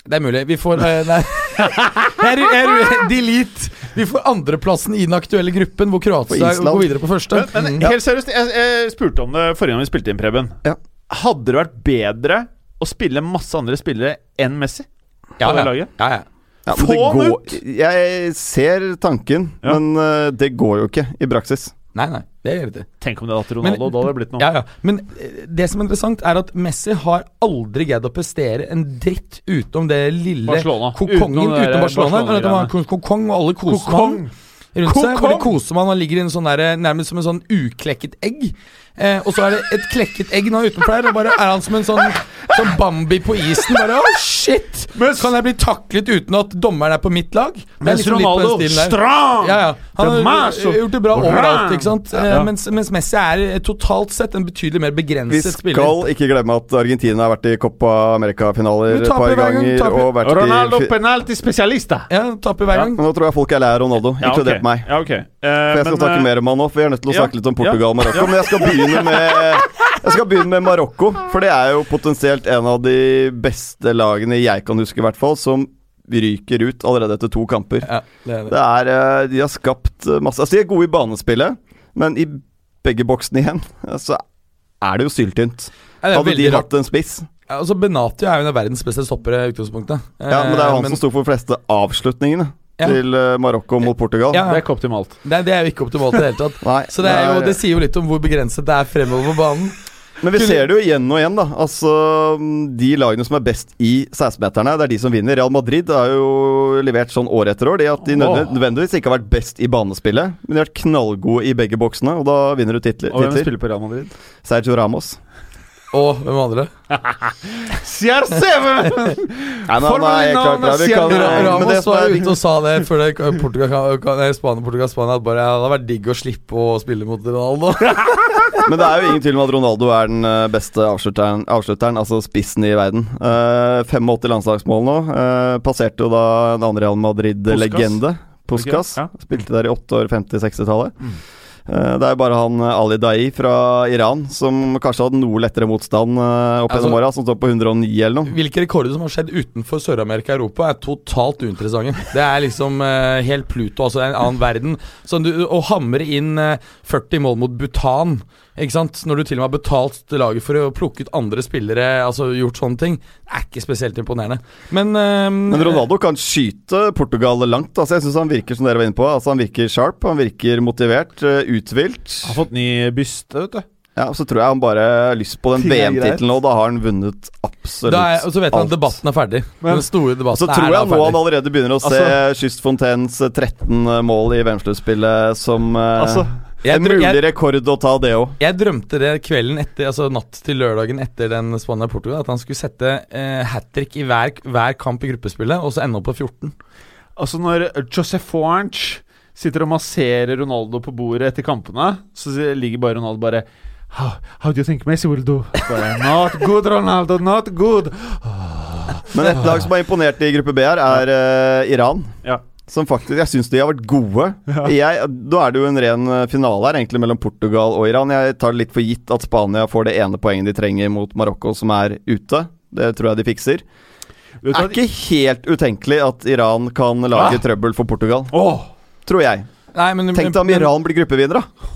Det er mulig. Vi får uh, Nei. Jeg er- jeg delete. Vi får andreplassen i den aktuelle gruppen, hvor Kroatia går videre på første. Men, men Mm. helt seriøst, jeg, jeg spurte om det forrige gang vi spilte inn, Preben. Ja. Hadde det vært bedre å spille masse andre spillere enn Messi? ja, ja. laget? ja, ja. Ja, Få det han ut! jeg ser tanken, Ja. men uh, det går jo ikke i praksis. Nei, nei. Det det ikke. Tenk om det hadde vært Ronaldo. Men- da hadde det blitt noe. Ja, ja. Men eh, det som er interessant, er at Messi har aldri greid å prestere en dritt utenom det lille Barcelona. kokongen Utenom utenom Barcelona. Barcelona det var kokong, og alle koser han rundt seg. Hvor de koser man han ligger i en sånn der, nærmest som en sånn uklekket egg. Eh, og så er det et klekket egg nå utenfor der, og bare er han som en sånn, sånn Bambi på isen. Bare å, shit! Men- Kan jeg bli taklet uten at dommeren er på mitt lag? Mens liksom Ronaldo strong! Ja, ja. Han har gjort det bra overalt, ikke sant? Ja. Eh, Mens, mens Messi er eh, totalt sett en betydelig mer begrenset spiller. Vi skal ikke glemme at Argentina har vært i Copa America-finaler et par hver gang, Og vært Ronaldo i penalti penalty specialista. Ja, taper hver Ja. gang. Men nå tror jeg folk er lei av Ronaldo, Ja, inkludert ok. meg. Ja, ok. Eh, For jeg skal men, snakke eh, mer om han nå, for vi er nødt til å ja, snakke litt om Portugal og Marokko. ja. Men jeg skal begynne med Jeg skal begynne med Marokko, for det er jo potensielt en av de beste lagene jeg kan huske, i hvert fall, som ryker ut allerede etter to kamper. Ja, det er det. Det er eh, De har skapt masse Altså, de er gode i banespillet, men i begge boksene igjen, så er det jo syltynt. Ja, det Hadde de hatt en spiss Ja, Altså, Benati er jo en av verdens beste stoppere i utgangspunktet. Ja, men det er jo han han som sto for de fleste avslutningene. Til eh, Marokko mot Portugal. Ja. Det er ikke optimalt. Nei, det er jo ikke optimalt i det hele tatt. Nei, Så det, er jo, det sier jo litt om hvor begrenset det er fremover på banen. Men vi ser det jo igjen og igjen, da. Altså, De lagene som er best i 16-meterne, det er de som vinner. Real Madrid har jo levert sånn år etter år. Det at de nødvendigvis ikke har vært best i banespillet, men de har vært knallgode i begge boksene, og da vinner du titler. Og hvem spiller på Real Madrid? Sergio Ramos. Og hvem andre? CR7! Nei, men For han er helt meg klart bra. Vi kan, navnet Ra- Ja, men det Ramos var ute og sa det før det Portugal, Spania, Portugal, Spania at bare, ja, det hadde vært digg å slippe å spille mot Ronaldo. Men det er jo ingen tvil om at Ronaldo er den eh, beste avslutteren, avslutteren altså spissen i verden. Uh, 85 landslagsmål nå. Uh, passerte jo da en annen Real Madrid-legende. Puskas. Ja. Spilte der i 8 år, 50-60-tallet. Mm. Eh, Det er bare han eh, Ali Dai fra Iran som kanskje hadde noe lettere motstand opp gjennom Altså- åra, som står på 109 eller noe. Hvilke rekorder som har skjedd utenfor Sør-Amerika og Europa, er totalt uinteressante. Det er liksom uh, helt Pluto, altså en annen verden. Så du, å hamre inn uh, 40 mål mot Bhutan, ikke sant? når du til og med har betalt laget for å plukke ut andre spillere, altså gjort sånne ting, er ikke spesielt imponerende. Men, um, Men Ronaldo kan skyte Portugal langt. Altså jeg synes Han virker som dere var inne på Altså Han virker sharp, han virker motivert, eh, uthvilt. Har fått ny byste, vet du. Ja, Så tror jeg han bare har lyst på den. VM-tittelen, og da har han vunnet absolutt alt er, og så vet han alt. at debatten er ferdig. Men- Den store Så debatten tror er da jeg nå han allerede begynner å se Altså- Kystfontaines 13 mål i VM-sluttspillet som eh, Altså, en mulig jeg- rekord å ta, det òg. Jeg drømte det kvelden etter, altså natt til lørdagen etter den Spania-Portugal, at han skulle sette eh, hat trick i hver, hver kamp i gruppespillet, og så ende opp på 14. altså når Josef Orange sitter og masserer Ronaldo på bordet etter kampene, så ligger bare Ronaldo bare How, how do you think Messi will do? Bare, not good, Ronaldo, not good. Men et lag som har imponert i gruppe B her, er uh, Iran. Ja. Som faktisk, Jeg syns de har vært gode. Jeg, da er det jo en ren eh, finale her, egentlig, mellom Portugal og Iran. Jeg tar det litt for gitt at Spania får det ene poenget de trenger mot Marokko, som er ute. Det tror jeg de fikser. Det er ikke helt utenkelig at Iran kan lage ja. trøbbel for Portugal. Oh. Tror jeg. Nei, men, Tenk deg om Iran blir gruppevinner, da.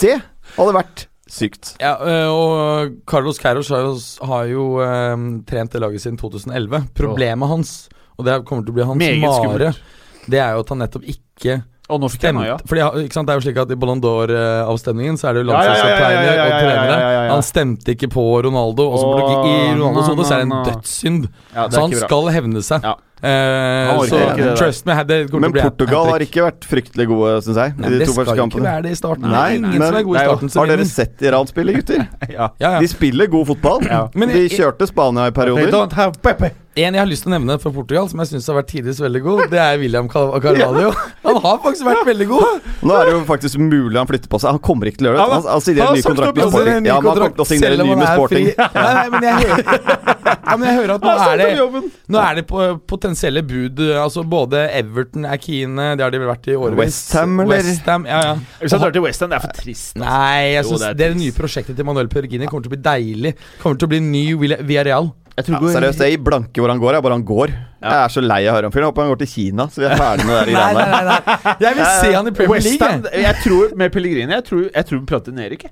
Det hadde vært sykt. Ja, øh, og Carlos Carros har jo, har jo øh, trent det laget siden 2011. Problemet hans, og det kommer til å bli hans mare, skummelt. Det er jo at han nettopp ikke Og nå fikk jeg stemte noia. Fordi, ikke sant, Det er jo slik at I Ballon d'Or-avstemningen så er det jo landslagskapteiner og trenere. Han stemte ikke på Ronaldo. Og så I Ronaldos hode så er det en dødssynd. Ja, det Så er han skal hevne seg. Ja. Eh, så det trust me, det Men Portugal har ikke vært fryktelig gode, syns jeg. Nei, I de det to skal ikke kampene. være det i starten. Nei, det er ingen men som er gode i er starten. Har dere sett Iran spille, gutter? Ja. Ja, ja. De spiller god fotball. Ja. De kjørte Spania i They perioder. En jeg har lyst til å nevne fra Portugal, som jeg syns har vært tidligst veldig god, det er William Car- Carvalho. Han har faktisk vært veldig god. Nå er det jo faktisk mulig han flytter på seg. Han kommer ikke til å gjøre det. Han, han signerer han har ny sagt kontrakt opp med Sporting. ny Ja, men han kommer kontrakt, til å signere selv om ny med han er Sporting. fri. Nei, nei, men jeg hører, ja, men jeg hører at nå er det. Nå er det på potensielle bud. Altså Både Everton, Akine Det har de vel vært i årevis. West Ham, eller? West Ham, ja, ja. Hvis han drar til West Ham, det er for trist. altså. Nei, jeg Jo, synes det er det, nye prosjektet til Manuel Perugini kommer til å bli deilig. Kommer til å bli ny Villa- Villarreal. Jeg Ja, seriøst, jeg gir blanke hvor han går. Jeg bare han går. Jeg er så lei av å høre om fyren. Jeg håper han går til Kina, så vi er ferdig med det der Nei, nei, nei, nei. Jeg vil se han i Premier League. Jeg. jeg tror med Pellegrini Jeg tror, jeg tror vi prater ned, ikke?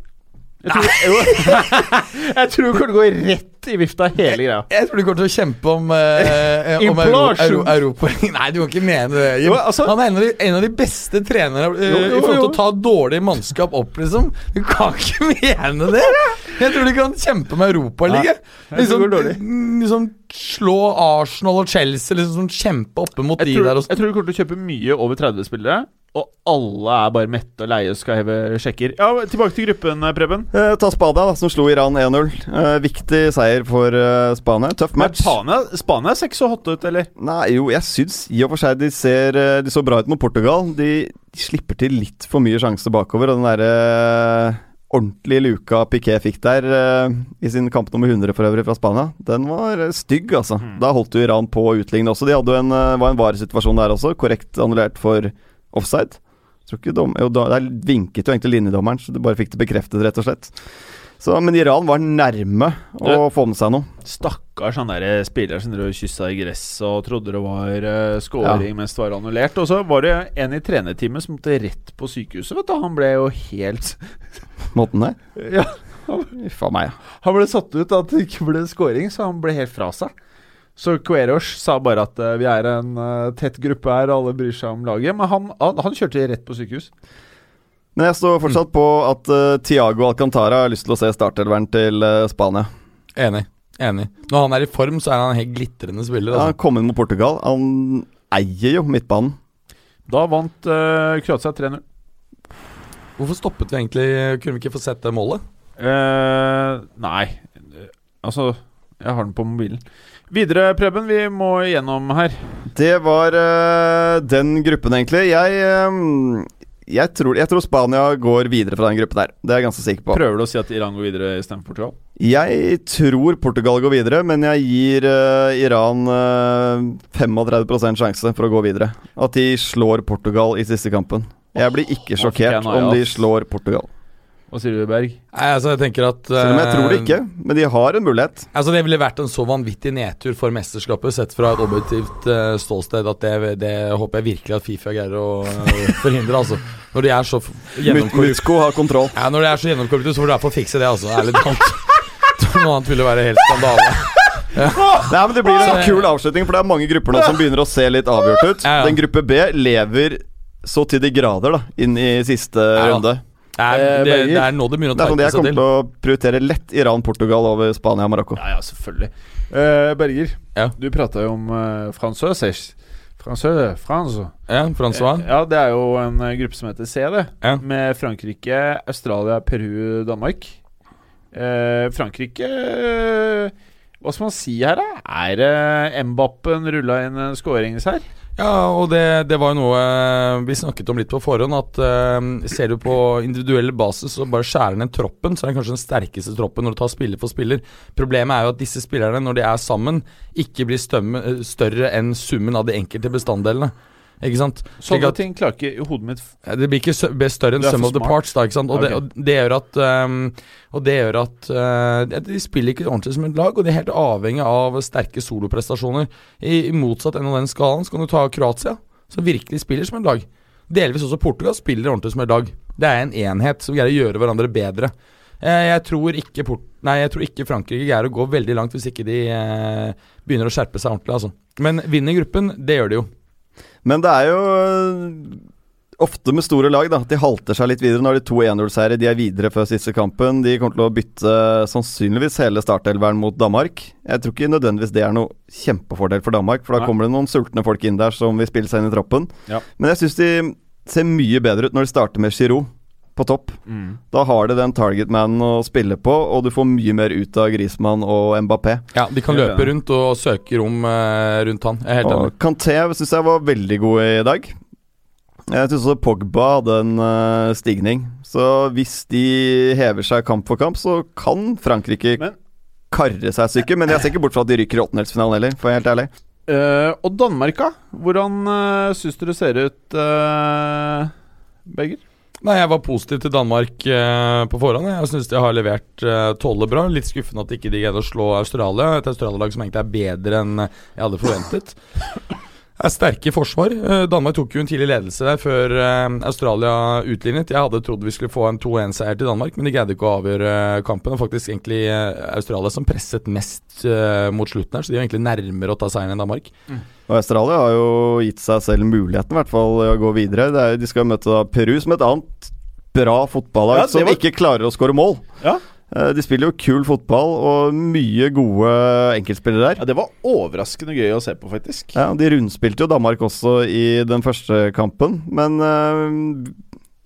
Jeg tror, jeg tror det kommer til å gå rett i vifta, hele greia. Jeg tror de kommer til å kjempe om, eh, om Euro, Euro, Europa. Nei, du kan ikke mene det. Jo, altså- han er en av de, en av de beste trenerne eh, Jo, jo, i forhold til å ta dårlig mannskap opp, liksom. Du kan ikke mene det! Jeg tror de kan kjempe med Europaligaen. jeg Liksom, dårlig. liksom slå Arsenal og Chelsea, liksom kjempe oppe mot Jeg de tror, der. Og jeg tror de kommer til å kjøpe mye over 30 spillere, og alle er bare mette og leie og skal heve sjekker. Ja, Tilbake til gruppen, Preben. Eh, ta Spania, da, som slo Iran 1-0. Eh, viktig seier for eh, Spania. Tøff match. Spania, Spania ser ikke så hot ut, eller? Nei, jo, jeg syns i og for seg de ser eh, De så bra ut mot Portugal. De, de slipper til litt for mye sjanse bakover. Og den derre eh, ordentlige luka Piquet fikk der uh, i sin kamp nummer 100 for øvrig fra Spania, den var eh, stygg, altså. Da holdt jo Iran på å utligne også. De hadde jo en, uh, var en varesituasjon der også, korrekt annullert for offside. Dom, jo, Der vinket jo egentlig linjedommeren, så du bare fikk det bekreftet, rett og slett. Så, men Iran var nærme å Det- få med seg noe. Stakkars han der spilleren som drev og kyssa i gresset og trodde det var uh, scoring mens det var annullert. Og så var det en i trenerteamet som måtte rett på sykehuset, vet du. Han ble jo helt Måten det? Ja, a meg. Han ble satt ut at det ikke ble scoring, så han ble helt fra seg. Så Queros sa bare at eh, vi er en eh, tett gruppe her, alle bryr seg om laget. Men han, han, han kjørte rett på sykehus. Men jeg står fortsatt på at uh, Tiago Alcantara har lyst til å se startelveren til uh, Spania. Enig. Enig. Når han er i form, så er han en helt glitrende spiller. Han Altså. kom inn mot Portugal. Han eier jo midtbanen. Da vant uh, Kroatia 3-0. Hvorfor stoppet vi egentlig? Kunne vi ikke få sett det målet? Uh, nei, Eh, altså Jeg har den på mobilen. Videre, Preben. Vi må igjennom her. Det var uh, den gruppen, egentlig. Jeg, um, jeg, tror, jeg tror Spania går videre fra den gruppen der. Det er jeg ganske sikker på. Prøver du å si at Iran går videre istedenfor Portugal? Jeg tror Portugal går videre, men jeg gir uh, Iran uh, 35% sjanse for å gå videre. At de slår Portugal i siste kampen. Jeg blir ikke sjokkert om de slår Portugal. Hva sier du, Berg? Nei, altså jeg tenker at Selv om jeg tror det eh, ikke, men de har en mulighet. Altså Det ville vært en så vanvittig nedtur for mesterskapet, sett fra et objektivt uh, ståsted, at det, det håper jeg virkelig at Fifa greier å uh, forhindre. altså Når de er så gjennomkorrupte Mutsko har kontroll. ja, Når de er så gjennomkorrupte, så får du i hvert fall fikse det, altså. Ærlig talt. Noe annet ville være helt skandale. Nei, men Det blir en Så- kul avslutning, for det er mange grupper nå som begynner å se litt avgjort ut. Ja, ja. Den gruppe B lever så til de grader da inn i siste Ja. runde. Det er, Eh, det, det er nå det begynner å Det er sånn Jeg kommer til. til å prioritere lett Iran-Portugal over Spania og Marokko. Ja, ja, selvfølgelig. Eh, Berger, Ja. du prata jo om uh, Fransøs. Fransø, France. Ja, Francois. Ja, det er jo en eh, gruppe som heter C, det. Ja. Med Frankrike, Australia, Peru, Danmark. Eh, Frankrike eh, Hva skal man si her, da? Er eh, Mbappen rulla inn en skåring her? Ja, og det, det var jo noe eh, vi snakket om litt på forhånd. At uh, ser du på individuell basis og bare skjærer ned troppen, så er det kanskje den sterkeste troppen når du tar spiller for spiller. Problemet er jo at disse spillerne, når de er sammen, ikke blir eh, større enn summen av de enkelte bestanddelene. Ikke sant? Sånne at- ting klarer ikke i hodet mitt Det blir ikke best større enn sum of the parts, da. ikke sant? Og, det, og det gjør at um, Og det gjør at uh, De spiller ikke ordentlig som et lag, og de er helt avhengig av sterke soloprestasjoner. I, I motsatt enden av den skalaen så kan du ta Kroatia, som virkelig spiller som et lag. Delvis også Portugal spiller ordentlig som et lag. Det er en enhet som greier å gjøre hverandre bedre. Eh, Jeg tror ikke, Port nei, jeg tror ikke Frankrike greier å gå veldig langt hvis ikke de eh, begynner å skjerpe seg ordentlig. Altså. Men vinner gruppen, det gjør de jo. Men det er jo øh, ofte med store lag, da. De halter seg litt videre. Nå har de to 1-0-seire, de er videre før siste kampen. De kommer til å bytte sannsynligvis hele startelveren mot Danmark. Jeg tror ikke nødvendigvis det er noe kjempefordel for Danmark, for da Nei. kommer det noen sultne folk inn der som vil spille seg inn i troppen. Ja. Men jeg syns de ser mye bedre ut når de starter med Giroud på topp. Mm. Da har du den targetmanen å spille på, og du får mye mer ut av Griezmann og Mbappé. Ja, De kan løpe rundt og søke rom eh, rundt han. Jeg er helt enig. Kanté syns jeg var veldig god i dag. Jeg syns også Pogba hadde en uh, stigning. Så hvis de hever seg kamp for kamp, så kan Frankrike Men- karre seg syke. Men jeg ser ikke bort fra at de rykker i åttendelsfinalen heller, for å være helt ærlig. Uh, og Danmark, da? Hvordan uh, syns du det ser ut, uh, Berger? Nei, Jeg var positiv til Danmark eh, på forhånd. Jeg syns de har levert eh, tålelig bra. Litt skuffende at ikke de greide å slå Australia. Et Australia-lag som egentlig er bedre enn jeg hadde forventet. Er sterke i forsvar. Eh, Danmark tok jo en tidlig ledelse der før eh, Australia utlignet. Jeg hadde trodd vi skulle få en 2-1-seier til Danmark, men de greide ikke å avgjøre eh, kampen. Og faktisk egentlig Australia som presset mest mot slutten her, så de var egentlig nærmere å ta seieren enn Danmark. Og Australia har jo gitt seg selv muligheten, i hvert fall, å gå videre. Det er, de skal møte da Peru, som et annet bra fotballag Ja, var... som ikke klarer å skåre mål. Ja. Eh, De spiller jo kul fotball og mye gode enkeltspillere der. Ja, Det var overraskende gøy å se på, faktisk. Ja, De rundspilte jo Danmark også i den første kampen, men øh,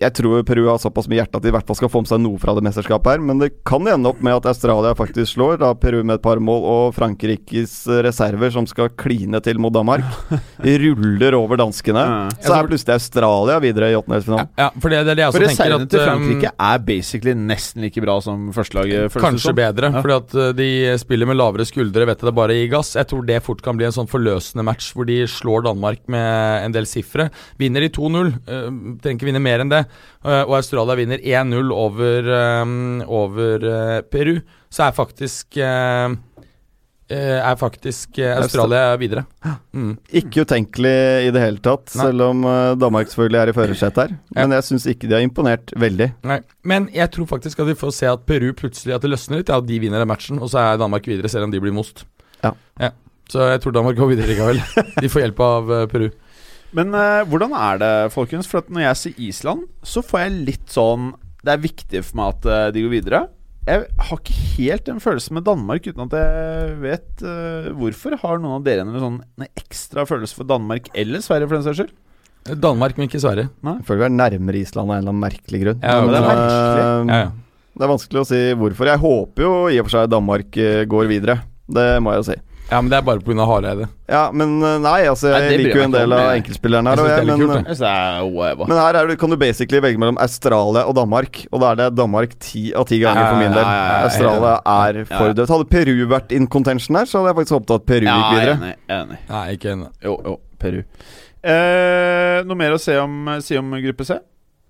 jeg tror Peru har såpass mye hjerte at de i hvert fall skal få med seg noe fra det mesterskapet her. Men det kan ende opp med at Australia faktisk slår, da Peru med et par mål, og Frankrikes reserver som skal kline til mot Danmark. De ruller over danskene. Ja. Så er plutselig Australia videre i Ja, åttendelsfinalen. ja, for det, det er det jeg også For tenker reservene at til um, Frankrike er basically nesten like bra som førstelaget. Kanskje bedre, Ja. fordi at uh, de spiller med lavere skuldre, vet du det bare i gass. Jeg tror det fort kan bli en sånn forløsende match hvor de slår Danmark med en del sifre. Vinner de 2-0, uh, trenger ikke vinne mer enn det, og Australia vinner 1-0 over, um, over uh, Peru, så er faktisk uh, er faktisk Australia videre. Mm. Ikke utenkelig i det hele tatt, Nei. selv om Danmark selvfølgelig er i førersetet her. Men jeg syns ikke de har imponert veldig. Nei, Men jeg tror faktisk at vi får se at Peru plutselig At det løsner litt, ja, de vinner den matchen, og så er Danmark videre, selv om de blir most. Ja. Så jeg tror Danmark går videre likevel. De får hjelp av Peru. Men uh, hvordan er det, folkens? For at når jeg sier Island, så får jeg litt sånn Det er viktig for meg at uh, de går videre. Jeg har ikke helt den følelsen med Danmark, uten at jeg vet uh, hvorfor. Har noen av dere en sånn en ekstra følelse for Danmark eller Sverige, for den saks skyld? Danmark, men ikke Sverige. Jeg føler vi er nærmere Island av en eller annen merkelig grunn. Ja, men det er merkelig. Ja, ja. Det er vanskelig å si hvorfor. Jeg håper jo i og for seg Danmark går videre. Det må jeg jo si. Ja, men det er bare pga. Hareide. Ja, men eh, nei, altså jeg nei, liker jo en del av enkeltspillerne her. Jeg, men, kult, Jeg men her er det, kan du basically velge mellom Australia og Danmark, og da er det Danmark ti av ti ganger for min del. Australia er for dødt. Hadde Peru vært in contention her, så hadde jeg faktisk håpet at Peru gikk videre. Enig, enig. Nei, ikke ennå. Jo, jo, Peru. Eh, noe mer å se om, si om gruppe C?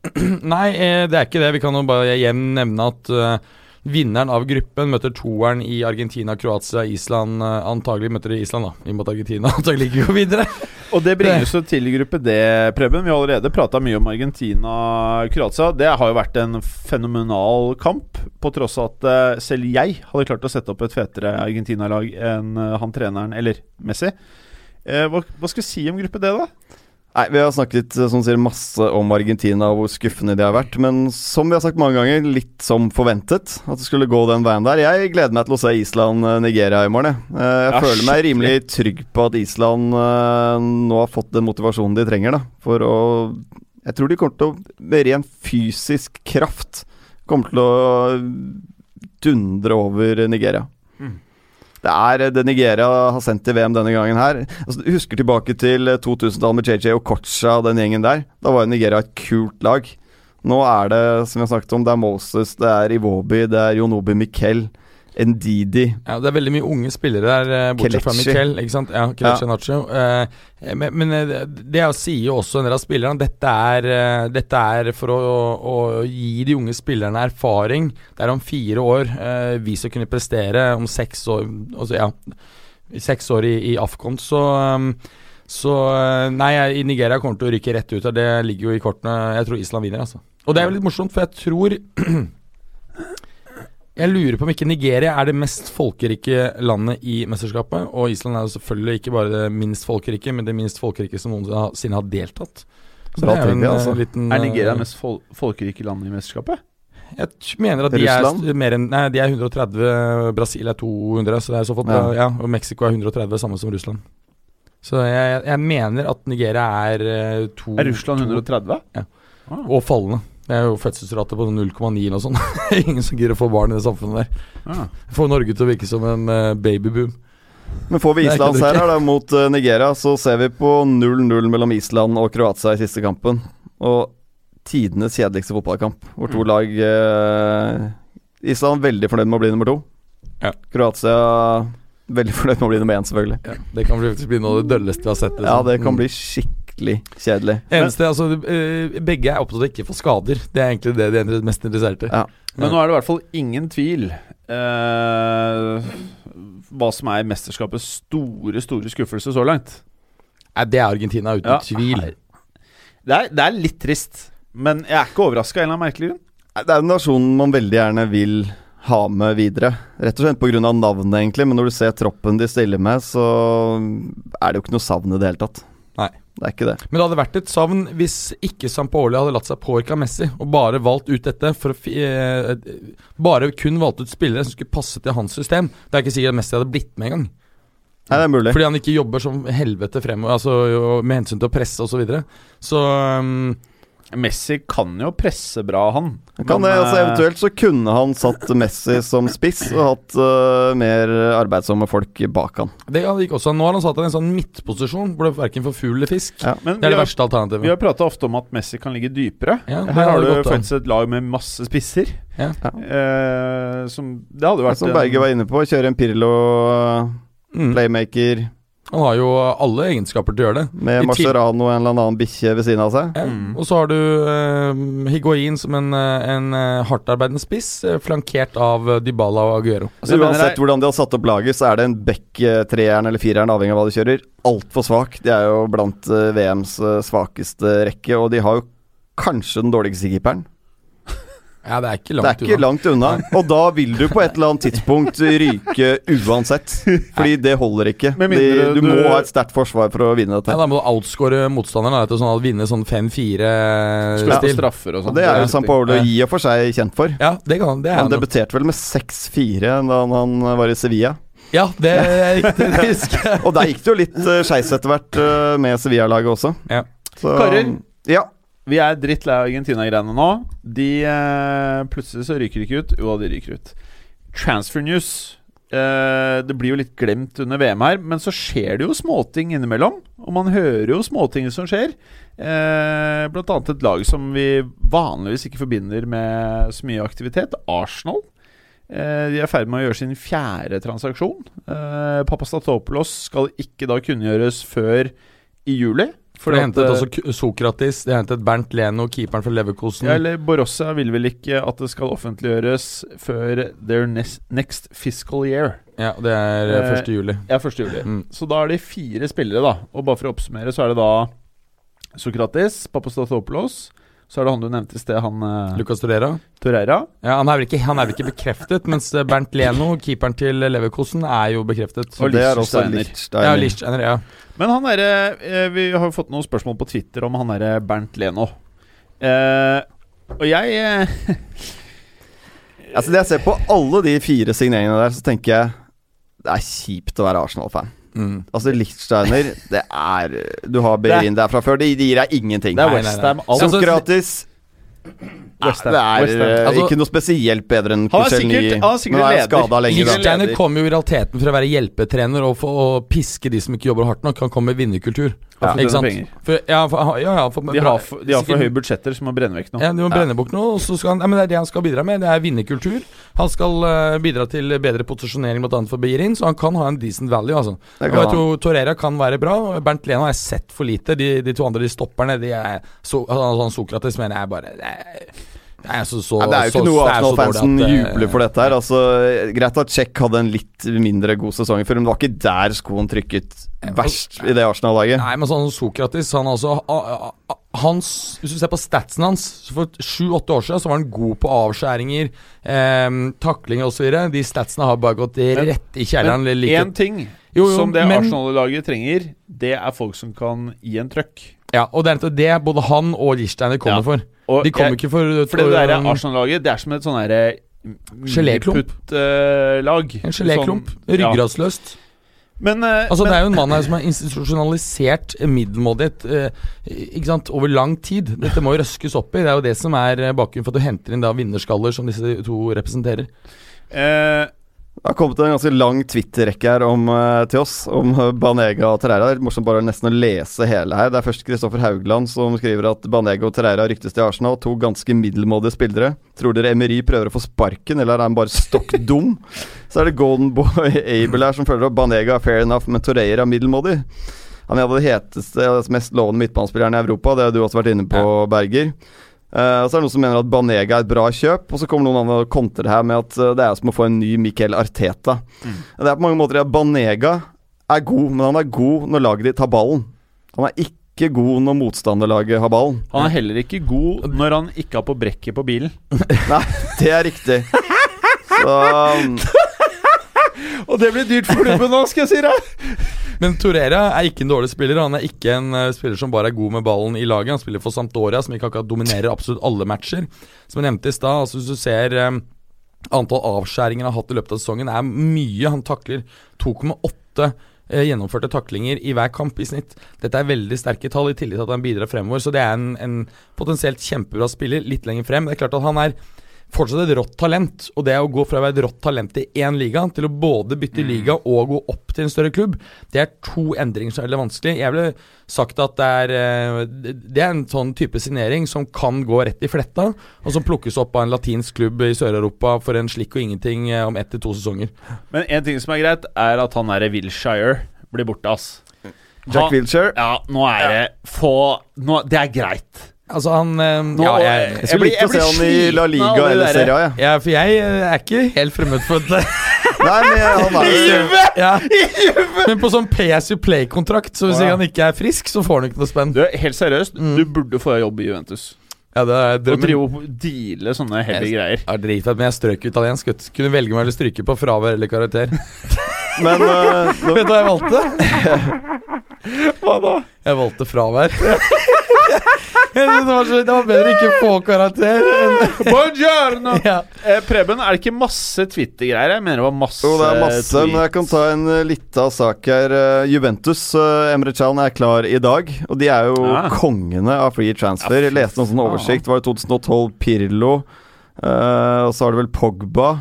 Nei, eh, det er ikke det. Vi kan jo bare igjen nevne at uh, Vinneren av gruppen møter toeren i Argentina, Kroatia, Island. Uh, antagelig møter de Island, da. I og med at Argentina antagelig ikke går videre. Og det bringer oss til gruppe D, Preben. Vi har allerede prata mye om Argentina-Kroatia. Det har jo vært en fenomenal kamp, på tross av at uh, selv jeg hadde klart å sette opp et fetere Argentina-lag enn uh, han treneren, eller Messi. Hva, hva skal vi si om gruppe D, da? Nei, Vi har snakket som sier, masse om Argentina og hvor skuffende de har vært. Men som vi har sagt mange ganger, litt som forventet at det skulle gå den veien der. Jeg gleder meg til å se Island-Nigeria i morgen. Jeg, eh, jeg ja, føler meg rimelig trygg på at Island nå har fått den motivasjonen de trenger. da, for å Jeg tror de kommer til å, med ren fysisk kraft, kommer til å dundre over Nigeria. Mm. Det er det Nigeria har sendt til VM denne gangen her. Altså, du husker tilbake til 2000-tallet med JJ Okocha og den gjengen der. Da var Nigeria et kult lag. Nå er det, som vi har snakket om, det er Moses, det er Iwobi, det er Jonobi Miquel. Ndidi. Ja, det er veldig mye unge spillere der, eh, bortsett fra Miquel. Ikke sant? Ja, Kelechi ja. Nacho. Eh, men, men, det jeg sier jo også en del av spillerne. Dette er, eh, dette er for å, å, gi de unge spillerne erfaring. Det er om fire år eh, vi skal kunne prestere. Om seks år altså, ja, seks år i, i Afcon, så um, så nei, i Nigeria kommer til å ryke rett ut. Det ligger jo i kortene. Jeg tror Island vinner, altså. Og det er jo litt morsomt, for jeg tror Jeg lurer på om ikke Nigeria er det mest folkerike landet i mesterskapet. Og Island er jo selvfølgelig ikke bare det minst folkerike, men det minst folkerike som noensinne har deltatt. Så det er, en, altså. liten, er Nigeria det mest fol folkerike landet i mesterskapet? Jeg mener at de er mer enn Nei, de er 130. Brasil er 200, så det er så fort, ja. ja. Og Mexico er 130, samme som Russland. Så jeg, jeg mener at Nigeria er uh, to Er Russland 130? Ja. Ah. Og fallende. Det er jo fødselsrate på 0,9 eller noe sånt. Ingen som gidder å få barn i det samfunnet der. Ja. Får Norge til å virke som en uh, babyboom. Men får vi Island her da, mot uh, Nigeria, så ser vi på 0-0 mellom Island og Kroatia i siste kampen. Og tidenes kjedeligste fotballkamp, hvor to mm. lag eh, Island veldig fornøyd med å bli nummer to. Ja. Kroatia veldig fornøyd med å bli nummer én, selvfølgelig. Ja, det kan bli, bli noe av det dølleste vi har sett. Liksom. Ja, det kan mm. bli skikkelig skikkelig kjedelig. Eneste, altså, eh, begge er opptatt av ikke få skader. Det er egentlig det de er mest interessert i. Ja. Men nå er det i hvert fall ingen tvil uh, hva som er mesterskapets store, store skuffelse så langt. Nei, det er Argentina, uten ja. tvil. Det er, det er, litt trist, men jeg er ikke overraska av en eller annen merkelig grunn. Det er en nasjon man veldig gjerne vil ha med videre. Rett og slett pga. navnet, egentlig. Men når du ser troppen de stiller med, så er det jo ikke noe savn i det hele tatt. Nei. Det er ikke det. Men det hadde vært et savn hvis ikke Sampaoli hadde latt seg påvirke av Messi, og bare valgt ut dette for å eh, Bare kun valgt ut spillere som skulle passe til hans system. Det er ikke sikkert at Messi hadde blitt med engang. Nei, det er mulig. Fordi han ikke jobber som helvete fremover, altså, med hensyn til å presse osv. Så, videre. så um, Messi kan jo presse bra, han. Kan det, altså Eventuelt så kunne han satt Messi som spiss og hatt uh, mer arbeidsomme folk bak han. Det gikk også. Nå har han satt han i en sånn midtposisjon hvor det verken får fugl eller fisk. Ja. det er det har, verste alternativet. Vi har prata ofte om at Messi kan ligge dypere. Ja, Her har du faktisk et lag med masse spisser. Ja. Uh, som Det hadde vært Som Berge var inne på, kjøre en Pirlo, mm. Han har jo alle egenskaper til å gjøre det. Med Mascherano og en eller annen bikkje ved siden av seg. Mm. Og så har du eh, Higuain som en, eh, en uh, hardtarbeidende spiss, flankert av Dybala og Aguero. Altså, uansett hvordan de har satt opp laget, så er det en back treeren eller fireren, avhengig av hva de kjører, altfor svak. De er jo blant VMs svakeste rekke, og de har jo kanskje den dårligste keeperen. Ja, Det er ikke langt. Det er ikke unna. langt unna. Og da vil du på et eller annet tidspunkt ryke uansett. Fordi det holder ikke. De, du, må ha et sterkt forsvar for å vinne dette. Ja, Da må du outscore motstanderen til sånn å vinne sånn 5-4-stil. Straffer og sånn. Det er jo San Paolo i og for seg kjent for. Ja, det kan, det han debuterte vel med 6-4 da han var i Sevilla. Ja, det er riktig. Det husker jeg. og der gikk det jo litt uh, skeis etter hvert uh, med Sevilla-laget også. Ja. Så, Karer, ja. Vi er drittlei av Argentina-greiene nå. De eh, Plutselig så ryker de ikke ut. Jo, de ryker ut. Transfer news. Eh, det blir jo litt glemt under VM her, men så skjer det jo småting innimellom. Og man hører jo småting som skjer. Eh, blant annet et lag som vi vanligvis ikke forbinder med så mye aktivitet. Arsenal. Eh, de er i ferd med å gjøre sin fjerde transaksjon. Eh, Papastatopoulos skal ikke da kunngjøres før i juli. For de hentet eh, også Sokratis, de hentet Bernt Leno, keeperen fra Leverkosen. ja, eller Borussia vil vel ikke at det skal offentliggjøres før their next, fiscal year. Ja, det er eh, Eh, 1. juli. Ja, 1. juli. Mm. Så da er det fire spillere, da. Og bare for å oppsummere, så er det da Sokratis, Papastatopoulos. Så er det han du nevnte i sted, han uh, Lucas Torreira. Torreira. Ja, han er, vel ikke, han er vel ikke bekreftet, mens eh, Bernt Leno, keeperen til Leverkosen, er jo bekreftet. Og det er også. Liechtensteiner. Ja, Lichtsteiner, ja. Men han derre eh, Vi har jo fått noen spørsmål på Twitter om han derre Bernt Leno. Eh, og jeg eh, Altså, det jeg ser på alle de fire signeringene der, så tenker jeg det er kjipt å være Arsenal-fan. Mm. Altså, Lichtsteiner, det er Du har Berin der fra før. Det gir deg ingenting. Det er. Westham. Altså, Alt. Sokratis West Ham. Det er Ham. eh, Altså- ikke noe spesielt bedre enn Han er sikkert- han er sikkert er leder. skada lenge. da. Kommer jo i realiteten fra å være hjelpetrener og for å piske de som ikke jobber hardt nok. Han kommer med vinnerkultur. Ja, for ikke sant? penger. For, ja, for, ja, ja, for, De har for, de har for høye budsjetter som må brenne vekk nå. Ja, De må brenne bort noe, og så skal han ja, men Det er det han skal bidra med. Det er vinnerkultur. Han skal eh, bidra til bedre posisjonering bl.a. for Beirin, så han kan ha en decent value. altså Det Og kan jeg han. tror Torreira kan være bra. Bernt Leno har jeg sett for lite. De, de to andre de stopperne de er så, altså, han Sokrates mener jeg bare Det er, det er så, så, Ja, det er jo så, ikke noe Arsenal-fansen eh, jubler for dette her. Altså, greit at Czech hadde en litt mindre god sesong i fjor, men det var ikke der skoen trykket verst i det Arsenal-laget. Nei, men sånn Sokratis Han altså hans, Hvis du ser på statsen hans så For sju-åtte år siden så var han god på avskjæringer, eh, taklinger osv. De statsene har bare gått rett i kjelleren. Men like- ting Jo, jo, som det men- Arsenal-laget trenger, det er folk som kan gi en trøkk. Ja, og det er det både han og Lichsteiner kommer Ja. for. Og De kommer ikke for, For det der Arsenal-laget, det er som et sånn herre Geléklump. lag En geléklump. Sånn, ja. Ryggradsløst. Men, uh, Altså, men det er jo en mann her som har institusjonalisert middelmådighet uh, ikke sant, over lang tid. Dette må jo røskes opp i. Det er jo det som er eh, bakgrunnen for at du henter inn da vinnerskaller som disse to representerer. eh, Det har kommet en ganske lang Twitter-rekke her om, eh, til oss om eh, Banega og Terreira. Det er morsomt bare nesten å lese hele her. Det er først Kristoffer Haugland som skriver at Banega og Terreira ryktes til Arsenal. To ganske middelmådige spillere. Tror dere Emery prøver å få sparken, eller er han bare stokk dum? Så er det Golden Boy Abel her som føler at Banega er fair enough, men Torreira middelmådig. Han er en av de heteste mest lovende midtbanespillerne i Europa. Det har du også vært inne på, Berger. Eh, og så er det noen som mener at Banega er et bra kjøp, og så kommer noen andre og kontrer det her med at uh, det er som å få en ny Miquel Arteta. Det er på mange måter at Banega er god, men han er god når laget ditt har ballen. Han er ikke god når motstanderlaget har ballen. han er heller ikke god når han ikke har på brekket på bilen. Nei, det er riktig. Så um, Og det blir dyrt for klubben nå, skal jeg si deg! Men Torera er ikke en dårlig spiller. Han er ikke en uh, spiller som bare er god med ballen i laget. Han spiller for Sampdoria, som ikke akkurat dominerer absolutt alle matcher. Som jeg nevnte i stad, altså hvis du ser um, antall avskjæringer han har hatt i løpet av sesongen, er mye. Han takler 2,8 eh, gjennomførte taklinger i hver kamp i snitt. Dette er veldig sterke tall, i tillegg til at han bidrar fremover. Så det er en, en potensielt kjempebra spiller litt lenger frem. Det er klart at han er fortsatt et rått talent. Og det å gå fra å være et rått talent i én liga til å både bytte liga og gå opp til en større klubb, det er to endringer som er veldig vanskelig. Jeg ville sagt at det er eh, Det er en sånn type signering som kan gå rett i fletta, og som plukkes opp av en latinsk klubb i Sør-Europa for en slikk og ingenting eh, om ett til to sesonger. Men en ting som er greit, er at han derre Wilshire blir borte, ass. Jack Wilshire? Ja, nå er det få nå, Det er greit. Altså, han eh, Nå, Ja, jeg, jeg, Jeg blir- likt se blir han i La Liga eller Serie A, ja, for jeg eh, er ikke helt fremmed for det. Nei, men han er jo ja. Men på sånn PSU play-kontrakt, så hvis Å, ja. han ikke er frisk, så får han ikke noe spenn. Du, helt seriøst, du burde få deg jobb i Juventus. Ja, det er drømmen. drive og deale sånne heavy Jeg- greier. Ja, Dritfett, men jeg strøk italiensk. Kunne velge meg eller stryke på fravær eller karakter. Men uh, nå, Vet du hva jeg valgte? Hva da? Jeg valgte fravær. Det, var så, det var bedre ikke få karakter. Buongiorno! Ja. Eh, Preben, er det ikke masse Twitter-greier? Jeg mener det var masse Jo, det er masse, men jeg kan ta en uh, lita sak her. Eh, Juventus, uh, Emre Chan er klar i dag. Og de er jo Ja. kongene av free transfer. Ja, leste noen sånn oversikt. Var det 2012 Pirlo? eh, og så har du vel Pogba.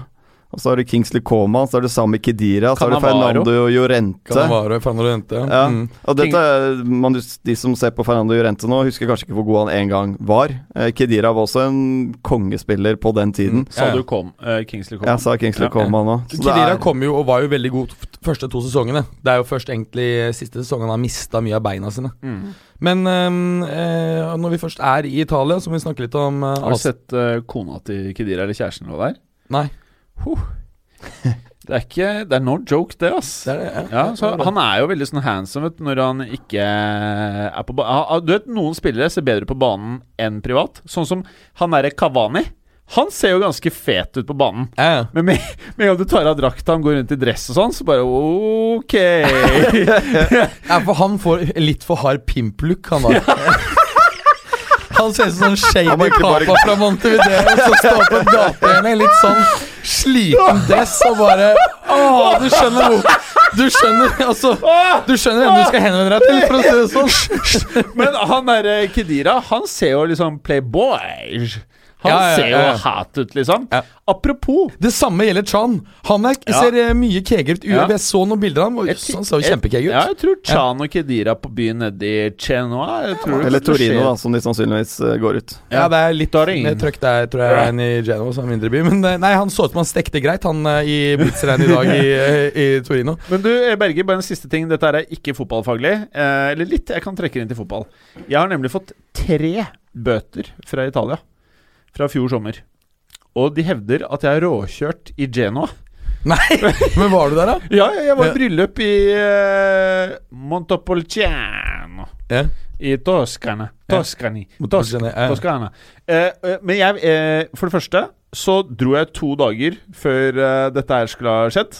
Og så har du Kingsley Coman, så har du Sami Kedira, så har du Fernando Llorente. Canavaro, Fernando Llorente. Ja. Mm. Og dette, man, De som ser på Fernando Llorente nå, husker kanskje ikke hvor god han en gang var. Eh, Kedira var også en kongespiller på den tiden. Sa Ja, ja. du kom, eh, Kingsley kom? Ja, sa Kingsley Ja. Coman òg. Kedira kom jo og var jo veldig god første to sesongene. Det er jo først egentlig siste sesongen han har mista mye av beina sine. Mm. Men eh, når vi først er i Italia, så må vi snakke litt om eh, Har du sett eh, kona til Kedira, eller kjæresten hennes der? det Nei, Det er ikke Det er no joke, det, ass. det er det. Ja, så Han er jo veldig sånn handsome vet, når han ikke er på banen. Du vet, Noen spillere ser bedre på banen enn privat. Sånn som han derre Kavani. Han ser jo ganske fet ut på banen. Ja, ja. Men med med en gang du tar av drakta og går rundt i dress og sånn, så bare ok. Ja, for han får litt for hard pimp-look, han da. Han ser ut som sånn shady papa fra Montevideo som står på et gatehjørne litt sånn sliten dress og bare Å, du skjønner hvor Du skjønner altså Du skjønner hvem du skal henvende deg til, for å si det sånn. Men han derre Kedira, han ser jo liksom playboy. Han Ja, ja, ser jo hat ut, liksom. Ja. Apropos Det samme gjelder Chan. Han er, Ja. ser eh, mye keger ut. Ja. Jeg så noen bilder av ham, han ser jo kjempekeger ut. Ja, jeg tror Chan og Kedira på byen nede i Genoa jeg tror Eller. Torino, da, som de sannsynligvis eh, går ut. Ja, det er litt mer trøkk der, tror jeg, enn i Genoa, som er mindre by. Men eh, nei, han så ut som han stekte greit, han i Blitzerland i dag i, i Torino. Men du, Berge, Berger, bare en siste ting. Dette er ikke fotballfaglig. Eh, eller litt. Jeg kan trekke det inn til fotball. Jeg har nemlig fått tre bøter fra Italia fra fjor sommer. Og de hevder at jeg har råkjørt i Genoa. Nei, men var du der, da? Ja, jeg var i bryllup i uh, Montopolciano. Ja. I Toscana. Ja. Toscani. Montepulciano, Tosk ja. Toscana. Eh, eh, men jeg eh, For det første så dro jeg to dager før eh, dette her skulle ha skjedd.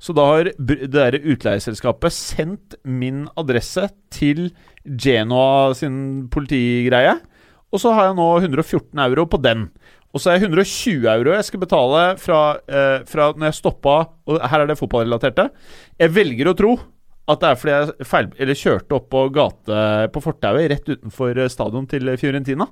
Så da har det der utleieselskapet sendt min adresse til Genoa sin politigreie. Og så har jeg nå 114 euro på den. Og så er jeg 120 euro jeg skal betale fra, eh, fra når jeg stoppa Og her er det fotballrelaterte. Jeg velger å tro at det er fordi jeg feil, kjørte opp på gate på fortauet rett utenfor eh, stadion til Fiorentina.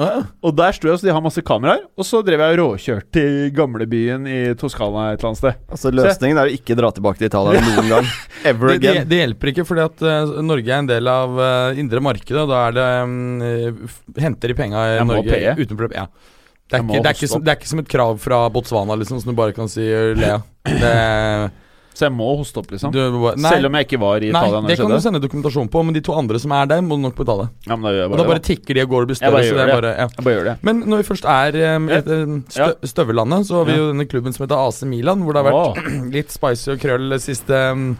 Ah, Og der sto jeg, så de har masse kameraer. Og så drev jeg og råkjørte til gamlebyen i Toskana et eller annet sted. Altså Løsningen er å ikke dra tilbake til Italia noen gang. Ever Det, det, again. det hjelper ikke, fordi at uh, Norge er en del av uh, indre markedet. og Da er det um, Henter de penga i Norge uten problem. Ja. Det er, ikke, det, er som, det er ikke som et krav fra Botswana, liksom, som du bare kan si Lea. le. Det- Så jeg må hoste opp, liksom. du Nei, Selv om jeg ikke var i nei, Italia Nei, det det kan du sende dokumentasjon på, men de to andre som er der, må du nok betale. Ja, men da gjør jeg bare Og da bare det. tikker de og går og blir Jeg bare større. Så det gjør det. bare, ja. Jeg bare gjør det. Men når vi først er um, i et, um, stø, støvellandet, så har vi jo denne klubben som heter AC Milan, hvor det har vært litt spicy og krøll siste um,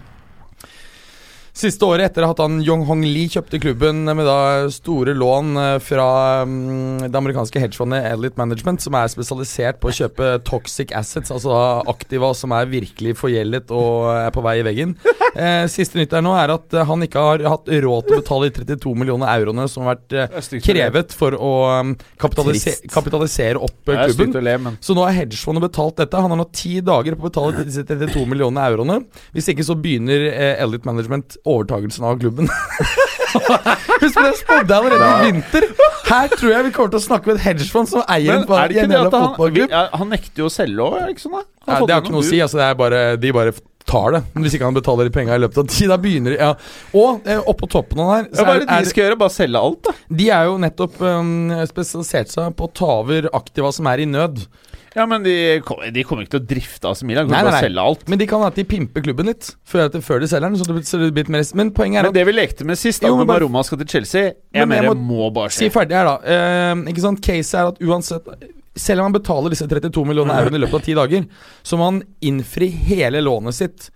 Siste året etter at han Yong Hong Lee kjøpte klubben med da store lån eh, fra um, det amerikanske hedgefondet Elite Management, som er spesialisert på å kjøpe toxic assets, altså aktiva som er virkelig forgjeldet og er på vei i veggen. Eh, siste nytt her nå er at eh, han ikke har hatt råd til å betale de 32 millioner euroene som har vært eh, krevet for å um, kapitalise kapitalisere opp eh, klubben. le, men Så nå har hedgefondet betalt dette. Han har nå ti dager på å betale disse 32 millionene euroene. Hvis ikke så begynner eh, Elliot Management overtagelsen av klubben. Husk det, jeg spådde jeg allerede i vinter. Her tror jeg vi kommer til å snakke med et hedgefond som eier Men en, at av han, fotballklubb. han nekter jo å selge òg, det ikke sånn? da? Det har ikke noe å si. Altså, det er bare, de bare tar det. Men Hvis ikke han betaler de penga i løpet av tid, da begynner de ja. Og eh, oppå toppen av den her Ja, hva er det er, de skal gjøre? Bare selge alt, da? De er jo nettopp um, spesialisert seg på å ta over aktiva som er i nød. Ja, men de, de kommer ikke til å drifte AC Milan. Nei, selge alt. Men de kan at de pimper klubben litt før, før de selger den. Så det blir, litt blir mer, men poenget er Men det vi lekte med sist, da Jo, bare- Roma skal til Chelsea Jeg Men jeg mener, må- må bare Si ferdig her, da. Uh, ikke sant? Case er at uansett Selv om han betaler disse 32 millioner euroene i løpet av ti dager, så må han innfri hele lånet sitt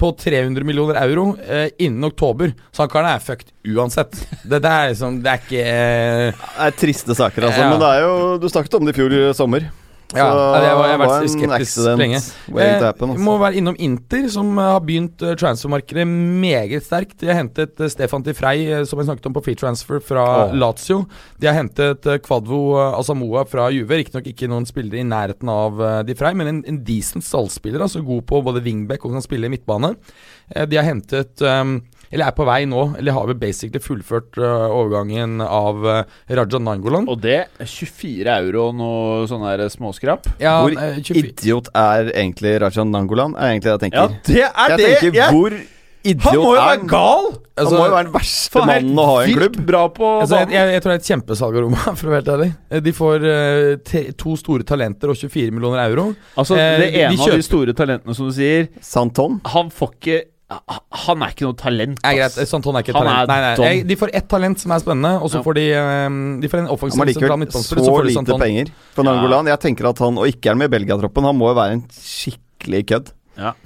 på 300 millioner euro eh, innen oktober. Så han karen er fucked uansett. Det, det er liksom Det er ikke eh, Det er triste saker, altså. Ja. Men det er jo Du snakket om det i fjor sommer. Ja, jeg, var, jeg har vært skeptisk lenge. Eh, happen, vi må altså. være innom Inter, som eh, har begynt uh, transfermarkedet meget sterkt. De har hentet eh, Stefan Tifrey, uh, som jeg snakket om på free transfer, fra oh. Lazio. De har hentet Kvadvo Asamoah fra Juve. Riktignok ikke noen spillere i nærheten av uh, Frey, men en, en decent stallspiller. Altså god på både wingback og kan spille i midtbane. Eh, de har hentet um, eller er på vei nå, eller har vel basically fullført uh, overgangen av uh, Raja Nangolan. Og det er 24 euro og noe sånn der småskrap. Ja, Hvor eh, 24 idiot er egentlig Rajan Nangolan? Er egentlig det jeg Ja, tenker. det er jeg det! tenker, jeg- hvor idiot han må jo er være gal! Han Altså, må jo være den verste mannen å ha i en klubb. bra på Altså, jeg, jeg, jeg tror det er et kjempesalg av Roma, for å være helt ærlig. Eh, De får uh, te, to store talenter og 24 millioner euro. Altså, Eh, det de ene av de store talentene, som du sier, Santon. han får ikke Han er ikke noe talent. Nei, ass. greit, Santon er ikke et Han talent. er Nei, nei, dom. jeg, de får ett talent som er spennende, og så Ja. får de eh, De får en Han offensiv sentral likevel midtbanespiller, så så får de lite Santon. penger for Nangolan. Jeg tenker at han, og ikke er med i Belgia-troppen, han må jo være en skikkelig kødd.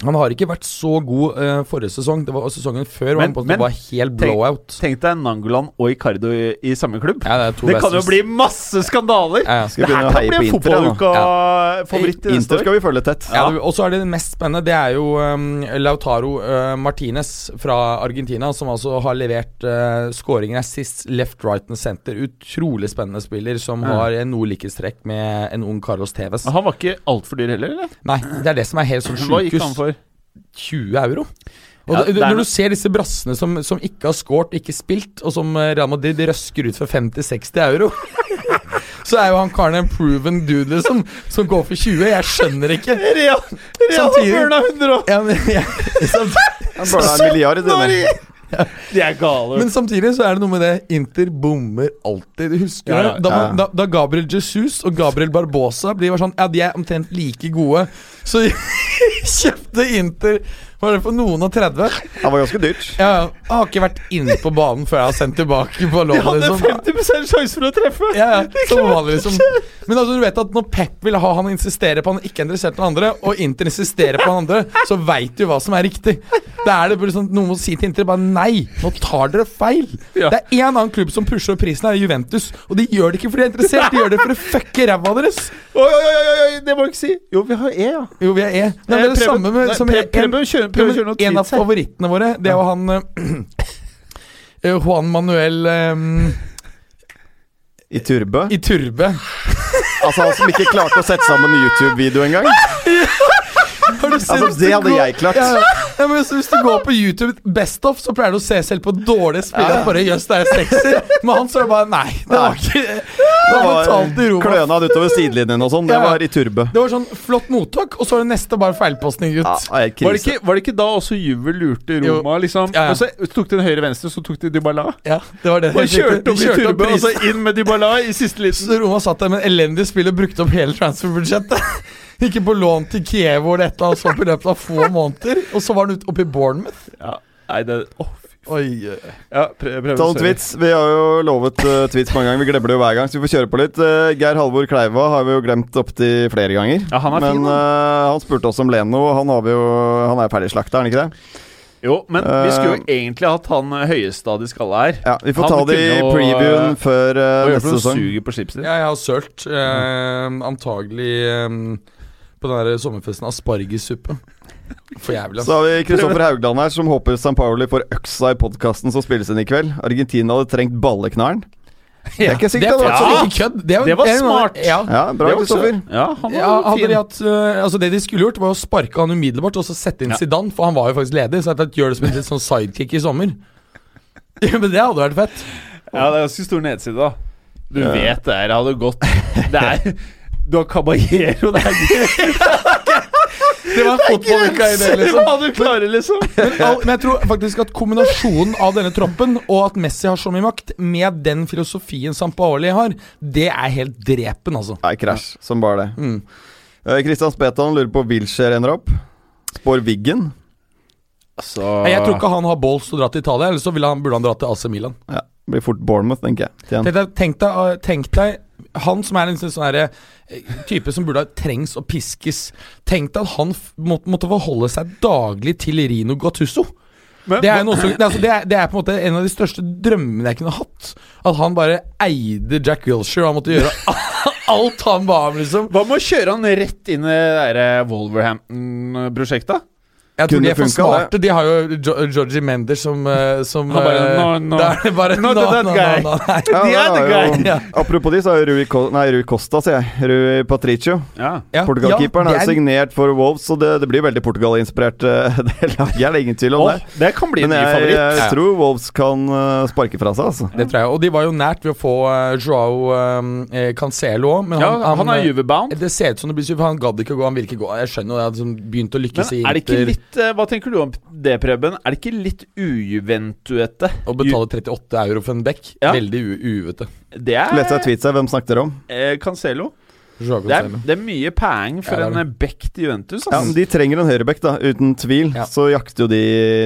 Han har ikke vært så god uh, forrige sesong. Det var sesongen før Men- han men- var helt tenk- blowout. Tenk deg Nangolan og Icardo i, i samme klubb. Ja, det det kan jo bli masse skandaler! ja, ja. Skal Det vi her begynne å kan heie bli på en fotballuka-favoritt i Inter skal vi følge tett. Ja, Og så er det det mest spennende. Det er jo um, Lautaro uh, Martinez fra Argentina, som altså har levert uh, skåringer sist left, right and center. Utrolig spennende spiller som Ja. har en noe likhetstrekk med en ung Carlos Tevez. Han var ikke altfor dyr heller, eller? Nei, det er det som er helt sånn gikk han for? 20 euro. Og Ja, er når du ser disse brassene som, som ikke har scoret, ikke spilt, og som uh, Real Madrid røsker ut for 50-60 euro Så er jo han karen en proven dude, liksom, som går for 20. Jeg skjønner ikke. Real, Real Samtidig- burna 100 år! Ja, men, ja, samt- Han burna en milliard. De er gale. Men samtidig så er det noe med det Inter bommer alltid. Du husker Ja, ja. Da, da, da Gabriel Jesus og Gabriel Barbosa blir sånn Ja, de er omtrent like gode. Så kjøpte Inter Var det for noen og 30? Han var ganske dyrt. Ja, jeg har ikke vært inne på banen før jeg har sendt tilbake på De lånet. hadde Liksom. 50% sjanse for å treffe! Ja, ja, som vanlig liksom Men altså du vet at når Pep vil ha han insisterer på han ikke er interessert i den andre, og Inter insisterer på han andre, så veit du hva som er riktig. Da er det bare sånn Noen må si til Inter bare nei, nå tar dere feil. Ja. Det er én annen klubb som pusher opp prisen, er Juventus. Og de gjør det ikke fordi de er interessert, de gjør det for å fucke ræva deres. Oi, oi, oi, oi, det må jeg ikke si! Jo, vi har E, ja. Jo, vi har E. Nei, det er det samme med som en- Preben kjører- Ja, prøver å kjøre noe En av favorittene våre, det er jo han eh, eh, Juan Manuel um, I Turbe. i Turbe. Altså Han som ikke klarte å sette sammen YouTube-video engang. Altså, det hadde jeg klart. Ja, ja, men så Hvis du går på YouTube Best of, så pleier du å se selv på dårlige spillere. Bare jøss, det er sexy. Men han så bare nei. Det var ikke Det var kløna utover sidelinjen og sånn. Det Ja. var i Turbe. Det var sånn flott mottak, og så var det neste bare feilpostning ut. Ja, det Var det, ikke, var det ikke da også Juve lurte Roma, liksom? Ja, ja. Og så tok de en høyre-venstre, så tok de Dybala. Ja, det var det. Og kjørte opp i De turbe, og så inn med Dybala i siste liten. Så Roma satt der med en elendig spill og brukte opp hele transferbudsjettet. Ikke på lån til Kiev eller og så opp i løpet av få måneder. Og så var han ute oppe i Bournemouth. Ja, nei, det oh, Oi. Ja, prøv, noen tweets. Vi har jo lovet uh, tweets mange ganger. Vi glemmer det jo hver gang, så vi får kjøre på litt. Uh, Geir Halvor Kleiva har vi jo glemt opptil flere ganger. Ja, han er Men fin. uh, han spurte oss om Leno, han, har vi jo, han er ferdig slakta, er han ikke det? Jo, men vi skulle jo eh, egentlig hatt han høyeste av de skalla her. Ja, Vi får Han ta det i previewen før uh, neste sesong. suger på slipset. Ja, jeg har sølt. Eh, antagelig eh, på den der sommerfesten aspargessuppe. For jævlig, Så har vi Kristoffer Haugland her, som håper St. Pauli får øksa i podkasten som spilles inn i kveld. Argentina hadde trengt balleknaren. Det er ikke sikkert er det var Ja. det, var, Det, var er- smart. Ja. Ja, bra, Kristoffer. Ja, Ja, hadde de hatt uh, Altså Det de skulle gjort, var å sparke han umiddelbart og så sette inn Ja. Zidane, for han var jo faktisk ledig. Så jeg gjør det som en litt sånn sidekick i sommer. Ja, Men det hadde vært fett. Ja, det er ganske stor nedside, da. Du Ja. vet det her hadde gått Det er Du har Caballero, det er Det var fotballuka i det, liksom. Hva du klarer, liksom. Men, all, men jeg tror faktisk at kombinasjonen av denne troppen og at Messi har så mye makt, med den filosofien Sampaoli har, det er helt drepen, altså. Nei, krasj. Som bare det. Mm. Uh, Spetan lurer på Wilshere ender opp. Spår Wiggen. Altså Jeg tror ikke han har balls til å dra til Italia, eller så han, burde han dra til AC Milan. Ja, blir fort Bournemouth, tenker jeg. Tenk deg, tenk deg, tenk deg han som er en sånn eh, type som burde ha trengs og piskes. Tenk deg at han må, måtte forholde seg daglig til Rino Gattusso. Men Det er, som, det, er altså, det, er, det er på en måte en av de største drømmene jeg kunne hatt. At han bare eide Jack Wilshere. Han måtte gjøre alt han ba om, liksom. Hva med å kjøre han rett inn i det der Wolverhampton-prosjektet? Jeg tror de er for smarte. De har jo jo Georgie Mendes som, eh, som Han bare, eh, no, no. det bare, Not that guy. Nei. Ja, De det the er guy. jo- Apropos de, så er Rui, Co nei, Rui Costa, sier jeg. Rui Patricio. Ja. Portugal-keeperen ja, er er signert for Wolves, så det, det blir veldig Portugal-inspirert. eh, Det laget er det ingen tvil om Oh, det. det kan bli en ny favoritt jeg jeg tror Wolves kan sparke fra seg, altså. Det tror jeg. Og de var jo nært ved å få uh, Joao eh, Cancelo òg, men Ja, han, han er Juve-bound. Det ser ut som det blir Juve, Han gadd ikke å gå, han vil ikke gå. Jeg skjønner jo det, han begynte å lykkes Men i er Inter litt eh, Hva tenker du om det, Preben? Er det ikke litt ujuventuete? å betale 38 euro for en bekk. Ja. Veldig uvete. Det Leste jeg er tweet seg, hvem snakket dere om? eh, Cancelo. Det er, det er mye peng for Ja, er en bekk til Juventus. Ja, men De trenger en høyrebekk, da, uten tvil. Ja. Så jakter jo de,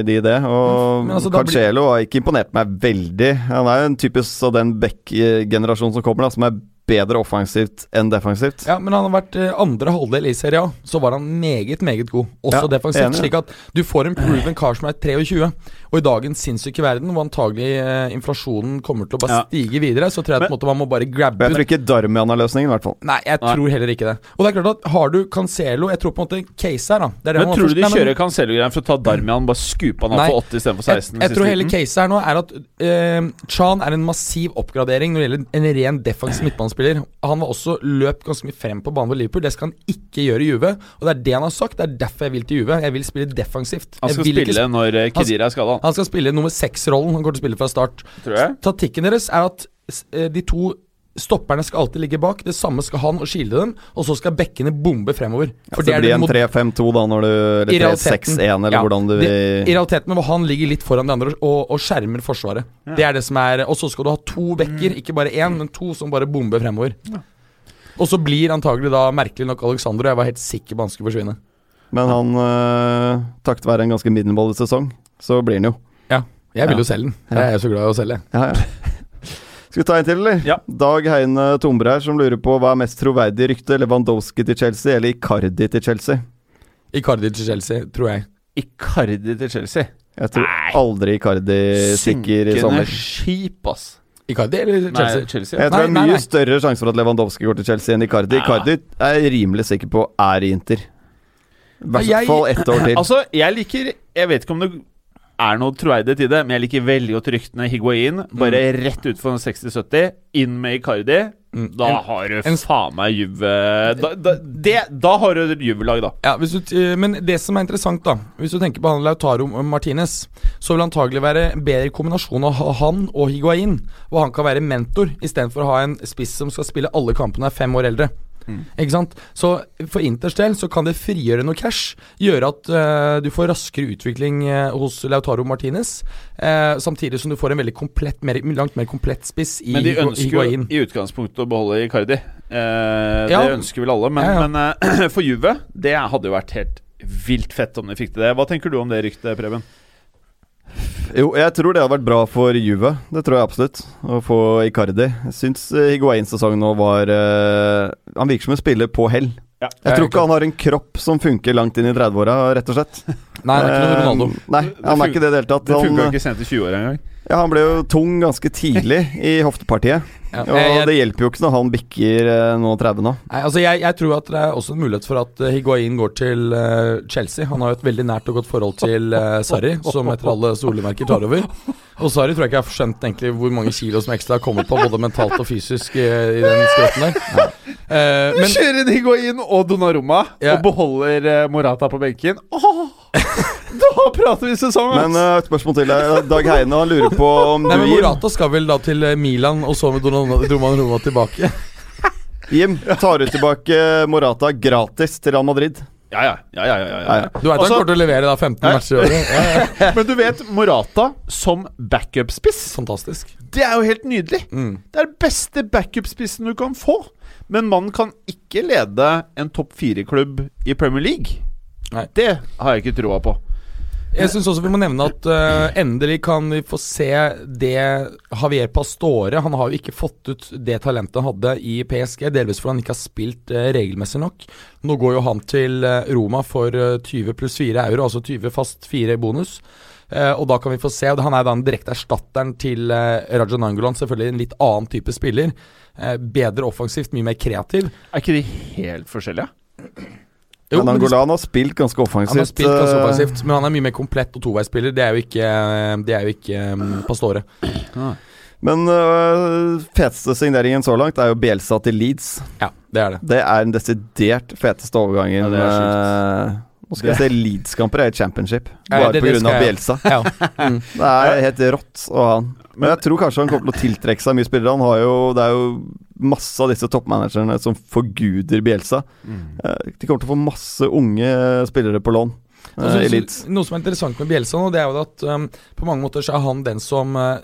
de det. Og Men altså, Cancelo har ikke imponert meg veldig. Han er jo en typisk av den back-generasjonen som kommer, da, som er bedre offensivt enn defensivt. Ja, men han har vært eh, andre halvdel i Serie A, så var han meget, meget god. Også Ja, defensivt. enig. Slik at du får en proven kar som er 23, og i dagens sinnssyke verden, hvor antagelig eh, inflasjonen kommer til å bare Ja. stige videre, så tror jeg Men- på en måte man må bare grabbe grabbe jeg tror ikke Darmian er løsningen, i hvert fall. Nei, jeg Nei. tror heller ikke det. Og det er klart at har du Cancelo Jeg tror på en måte case her, da. Det er det Men tror du de kjører Cancelo-greien for å ta Darmian, bare skupe han av opp for 80 istedenfor jeg, 16? jeg siste tror hele case her nå er at eh, Chan er en massiv oppgradering når det gjelder en ren defensiv midtbanespiller. Han var også løp ganske mye frem på banen for Liverpool. Det skal han ikke gjøre i Juve. Og det er det han har sagt. Det er derfor jeg vil til Juve. Jeg vil spille defensivt. Han skal spille ikke når eh, Kedira er skada, Han skal spille nummer seks-rollen. Han kommer til å spille fra start. tror jeg. Taktikken deres er at eh, de to stopperne skal alltid ligge bak. Det samme skal han og skilde dem. Og så skal bekkene bombe fremover. For det blir en mod- 3-5-2 da, når du Eller 3-6-1, eller Ja, hvordan du vil I realiteten hvor han ligger litt foran de andre og, og skjermer forsvaret. Det er det som er Og så skal du ha to bekker, ikke bare én, men to som bare bomber fremover. Og så blir antagelig da merkelig nok Alexander, og jeg var helt sikker på han skulle forsvinne. Men han, øh, takket være en ganske middelmådig sesong, så blir han jo. Ja. Jeg vil Ja. jo selge den. Jeg er jo så glad i å selge. Ja, ja. Skal vi ta en til, eller? Ja. Dag Heine Tombreir som lurer på hva er mest troverdig rykte, Lewandowski til Chelsea eller Icardi til Chelsea? Icardi til Chelsea, tror jeg. Icardi til Chelsea. Jeg tror Nei. aldri Icardi stikker i Synkende sommer. skip, ass. Icardi eller Chelsea? Nei, Chelsea. Jeg tror det er Nei, nei, mye nei. større sjanse for at Lewandowski går til Chelsea enn Icardi. Ja. Icardi er jeg rimelig sikker på er i Inter. I hvert fall ett år til. Altså, jeg liker Jeg vet ikke om det er noe troverdighet i det, men jeg liker veldig godt ryktene Higuain. Bare rett ut for 60-70. Inn med Icardi. Mm. Da En- har du en- faen meg Juve da, da, det, da har du Juve-lag, da. Ja, du, men det som er interessant, da Hvis du tenker på han Lautaro Martinez, så vil antagelig være en bedre kombinasjon av han og Higuain, hvor han kan være mentor, istedenfor å ha en spiss som skal spille alle kampene, er fem år eldre. Ikke sant? Så for Inters del så kan det frigjøre noe cash, gjøre at uh, du får raskere utvikling uh, hos Lautaro Martinez, Uh, samtidig som du får en veldig komplett, mer, langt mer komplett spiss i Men de ønsker jo i utgangspunktet å beholde Icardi. Eh, Ja. Det ønsker vel alle, men, Ja, ja. men for Juve Det hadde jo vært helt vilt fett om de fikk til det. Hva tenker du om det ryktet, Preben? Jo, jeg tror det hadde vært bra for Juve. Det tror jeg absolutt. Å få Icardi. Jeg syns eh, Higuains sesong nå var uh, Han virker som en spiller på hell. Ja. Jeg tror ikke han har en kropp som funker langt inn i 30-åra, rett og slett. Nei, han er ikke noe Ronaldo. Eh, Nei, han er ikke det i det hele tatt. Det funka Han, ikke sent i 20-åra engang. ja, han ble jo tung ganske tidlig i hoftepartiet. Ja, Og jeg- det hjelper jo ikke når han bikker eh, nå 30 nå. Nei, altså jeg, jeg tror at det er også en mulighet for at eh, Higuain går til eh, Chelsea. Han har jo et veldig nært og godt forhold til uh, Sarri, som etter alle solemerker tar over. Og Sarri tror jeg ikke har skjønt egentlig hvor mange kilo som ekstra har kommet på, både mentalt og fysisk, eh, i den skrotten der. Eh, Men men kjører Higuain og Donnarumma Ja. og beholder eh, Morata på benken. Åh, prater vi sesong, ass! Men uh, et spørsmål til deg. Dag Heine han lurer på om Nei, du men Morata skal vel da til eh, Milan, og så med Donnarumma tilbake. Jim tar du tilbake Morata gratis til Real Madrid? Ja, ja. ja, ja, ja, ja. Du vet han Altså- kommer til å levere da 15 matcher i året. Ja, ja. Men du vet, Morata som backup-spiss Fantastisk. Det er jo helt nydelig. Mm. Det er den beste backup-spissen du kan få. Men mannen kan ikke lede en topp fire-klubb i Premier League. Nei. Det har jeg ikke troa på. Jeg syns også vi må nevne at uh, endelig kan vi få se det Javier Pastore Han har jo ikke fått ut det talentet han hadde i PSG, delvis fordi han ikke har spilt uh, regelmessig nok. Nå går jo han til eh, Roma for eh, 20 pluss 4 euro, altså 20 fast 4 i bonus. Uh, og da kan vi få se og Han er da den direkte erstatteren til uh, Rajan Nangolan, selvfølgelig en litt annen type spiller. Uh, bedre offensivt, mye mer kreativ. Er ikke de helt forskjellige? Jo, men Angolan har spilt ganske offensivt. Han har spilt ganske eh, offensivt, men han er mye mer komplett og toveisspiller. Det er jo ikke, det er jo ikke um, Pastore. Men øh, feteste signeringen så langt er jo Bielsa til Leeds. Ja, det er det. Det er den desidert feteste overgangen. Ja, det eh, Nå skal jeg se Leeds-kamper i championship, bare det- det pga. Bielsa. Ja. Mm. Det er helt rått å ha han. Men jeg tror kanskje han kommer til å tiltrekke seg mye spillere. Han har jo, det er jo masse av disse toppmanagerne som forguder Bielsa. Mm. De kommer til å få masse unge spillere på lån eh, så- Leeds. Noe som er interessant med Bielsa nå, det er jo at um, på mange måter så er han den som uh,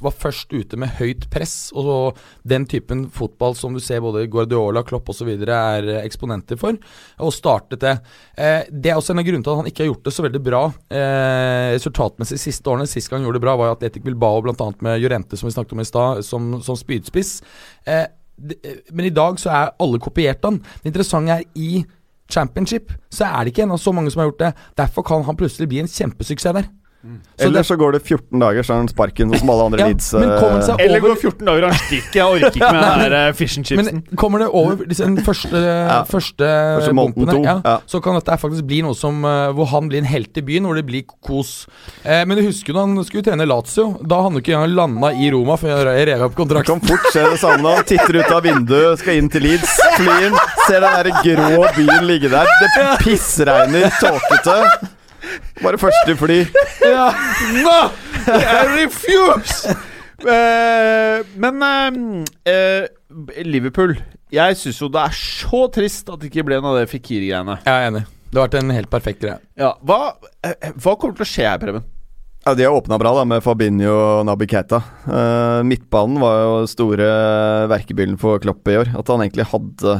var først ute med høyt press, og den typen fotball som du ser både Guardiola, Klopp osv. er eh, eksponenter for, og startet det. Eh, det er også en av grunnene til at han ikke har gjort det så veldig bra eh, resultatmessig de siste årene. Sist gang han gjorde det bra, var i Atletic Bilbao, bl.a. med Jorente, som vi snakket om i stad, som, som spydspiss. Men i dag så er alle kopiert han. Det interessante er i championship, så er det ikke ennå så mange som har gjort det. Derfor kan han plutselig bli en kjempesuksess der. Så Eller så går det 14 dager, så er han sparken som alle andre Ja, han eh, seg Eller går 14 dager og han stikker. Jeg orker ikke med den der eh, fish and chipsen. Men kommer det over den første, første, Første måneden bumpene, ja, ja. så kan dette faktisk bli noe som eh, hvor han blir en helt i byen, hvor det blir kos. Eh, men du husker jo da han skulle trene Lazio. Da hadde han ikke engang landa i Roma før jeg rev opp Det kontrakten. kan fort skje det samme han titter ut av vinduet, skal inn til Leeds, fly inn, ser den der grå byen ligge der. Det pissregner, tåkete. Bare første fly. Ja. No! I refuse! Uh, men uh, uh, Liverpool Jeg syns jo det er så trist at det ikke ble noe av det Fikiri-greiene. Jeg er enig. Det har vært en helt perfekt greie. Ja, hva, hva kommer til å skje her, Preben? Ja, De har åpna bra da med Fabinho og Naby Keita. Eh, midtbanen var jo store verkebyllen for Klopp i år. At han egentlig hadde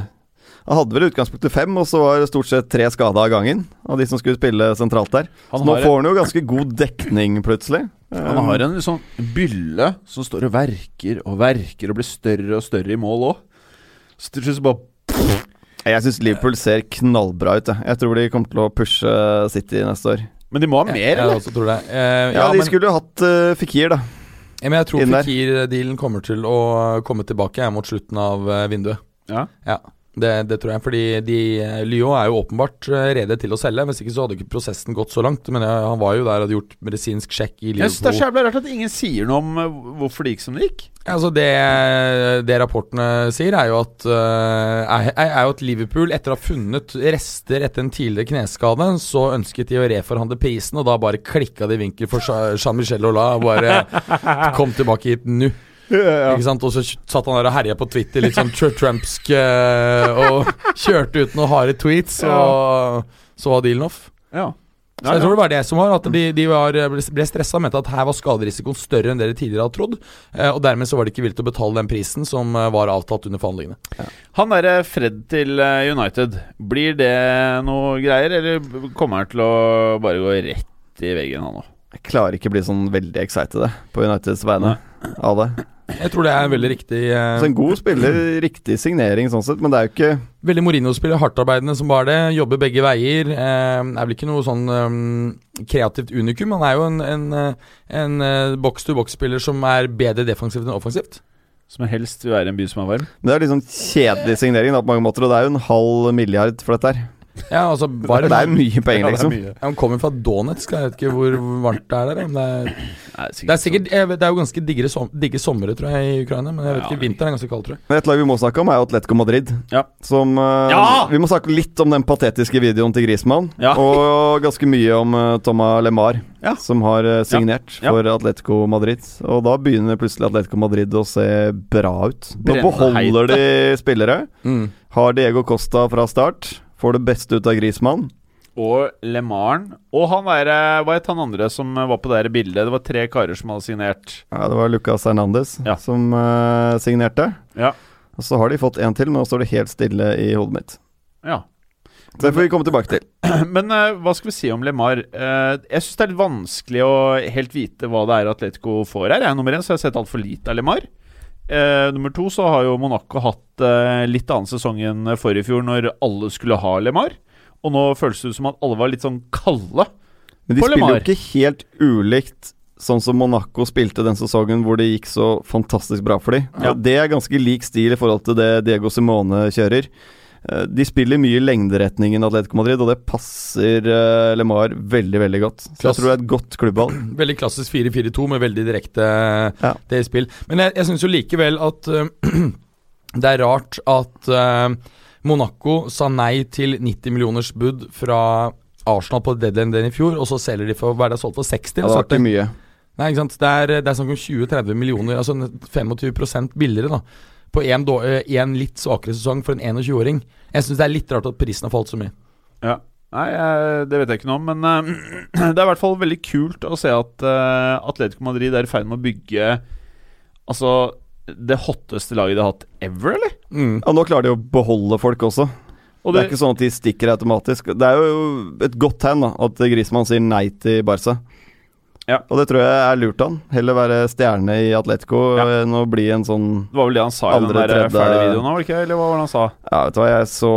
Han hadde vel i utgangspunktet fem, og så var det stort sett tre skada av gangen. Av de som skulle spille sentralt der. Så nå får han jo ganske god dekning, plutselig. Han har en sånn bylle som står og verker og verker og blir større og større i mål òg. Så til slutt så bare Jeg syns Liverpool ser knallbra ut. Jeg, jeg tror de kommer til å pushe City neste år. Men de må ha mer, jeg eller? også tror det. Uh, Ja, ja, de men, skulle jo hatt uh, Fikir, da. ja, men jeg tror. Fikir-dealen kommer til å komme tilbake jeg, mot slutten av eh, vinduet. Ja. Ja, det, det tror jeg. Fordi de, eh, Lyon er jo åpenbart eh, rede til å selge. Hvis ikke så hadde ikke prosessen gått så langt. Men jeg, han var jo der og hadde gjort medisinsk sjekk i Jeg synes det er så jævlig rart at ingen sier noe om eh, hvorfor det gikk som det gikk. Altså det, det rapportene sier, er jo at eh, er, er jo at Liverpool, etter å ha funnet rester etter en tidligere kneskade, så ønsket de å reforhandle prisen, og da bare klikka det i vinkel for Jean- Jean-Michel Ola og Bare kom tilbake hit nå. Ikke sant? Og så satt han der og herja på Twitter, litt sånn trumpsk, eh, og kjørte ut noen harde tweets, og så var dealen off. Ja. Så jeg tror det var det som var, at de, de var, ble stressa og mente at her var skaderisikoen større enn dere tidligere hadde trodd. Eh, og dermed så var de ikke villige til å betale den prisen som eh, var avtalt under forhandlingene. Han derre Fred til eh, United, blir det noe greier, eller kommer han til å bare gå rett i veggen, han òg? Jeg klarer ikke å bli sånn veldig excited på Uniteds vegne av det. Jeg tror det er en veldig riktig eh, Så en god spiller, riktig signering sånn sett, men det er jo ikke Veldig Mourinho-spiller, hardtarbeidende som bare det. Jobber begge veier. Eh, er vel ikke noe sånn um, kreativt unikum. Han er jo en, en, eh, en uh, box-to-box-spiller som er bedre defensivt enn offensivt. Som helst vil være en by som er varm. Men det er sånn kjedelig signering da, på mange måter, og det er jo en halv milliard for dette her. Ja, altså bare Det er mye penger, liksom. Ja, Han kommer fra Donetsk, jeg vet ikke hvor varmt det er der. Men det er, Nei, det er sikkert jeg vet, Det er jo ganske digre, som, digge somre, tror jeg, i Ukraina. Men jeg vet ikke, vinteren er ganske kald, tror jeg. Men et lag vi må snakke om, er Atletico Madrid. Ja. Som uh, Ja! Vi må snakke litt om den patetiske videoen til Griezmann. Ja. Og ganske mye om uh, Thomas LeMar, Ja. som har uh, signert for Atletico Madrid. Og da begynner plutselig Atletico Madrid å se bra ut. Nå beholder de spillere. Mm. Har Diego Costa fra start. Får det beste ut av Grismann. Og LeMaren. Og han der, eh, hva het han andre som eh, var på det bildet? Det var tre karer som hadde signert. Ja, det var Lucas Hernandez Ja. som uh, signerte. Ja. Og så har de fått en til, men nå står det helt stille i hodet mitt. ja. Så det får vi komme tilbake til. Men uh, hva skal vi si om LeMar? Uh, jeg syns det er litt vanskelig å helt vite hva det er Atletico får her. Jeg, er nummer én så jeg har sett altfor lite av LeMar. Eh, nummer to så har jo Monaco hatt uh, litt annen sesong enn forrige fjor, når alle skulle ha LeMar. Og nå føles det ut som at alle var litt sånn kalde. Men de På spiller jo ikke helt ulikt sånn som Monaco spilte den sesongen hvor det gikk så fantastisk bra for dem. Ja. Det er ganske lik stil i forhold til det Diego Simone kjører. Eh, De spiller mye i lengderetningen Atletico Madrid, og det passer uh, LeMar veldig, veldig godt. Så jeg tror det er et godt klubbvalg. Veldig klassisk 4-4-2 med veldig direkte Ja. det i spill. Men jeg, jeg syns jo likevel at øh, det er rart at øh, Monaco sa nei til 90 millioners bud fra Arsenal på deadline den i fjor, og så selger de for hva er det solgt for 60? Ja, det var ikke mye. Nei, ikke sant. Det er, det er snakk om 20-30 millioner, altså 25% billigere, da. På en, då- eh, en litt svakere sesong for en 21-åring. Jeg syns det er litt rart at prisen har falt så mye. Ja. Nei, det vet jeg ikke noe om, men eh, det er i hvert fall veldig kult å se at uh, Atletico Madrid er i ferd med å bygge Altså det hotteste laget de har hatt ever, eller? Mm. Ja, Nå klarer de å beholde folk også. Og Det det, er ikke sånn at de stikker automatisk. Det er jo et godt tegn da at Griezmann sier nei til Barca. Ja. Og det tror jeg er lurt han. Heller være stjerne i Atletico Ja. enn å bli en sånn det var vel det han sa i den Andre, der tredje- fæle videoen òg, ikke? Eller hva var det han sa? Ja, vet du hva, jeg så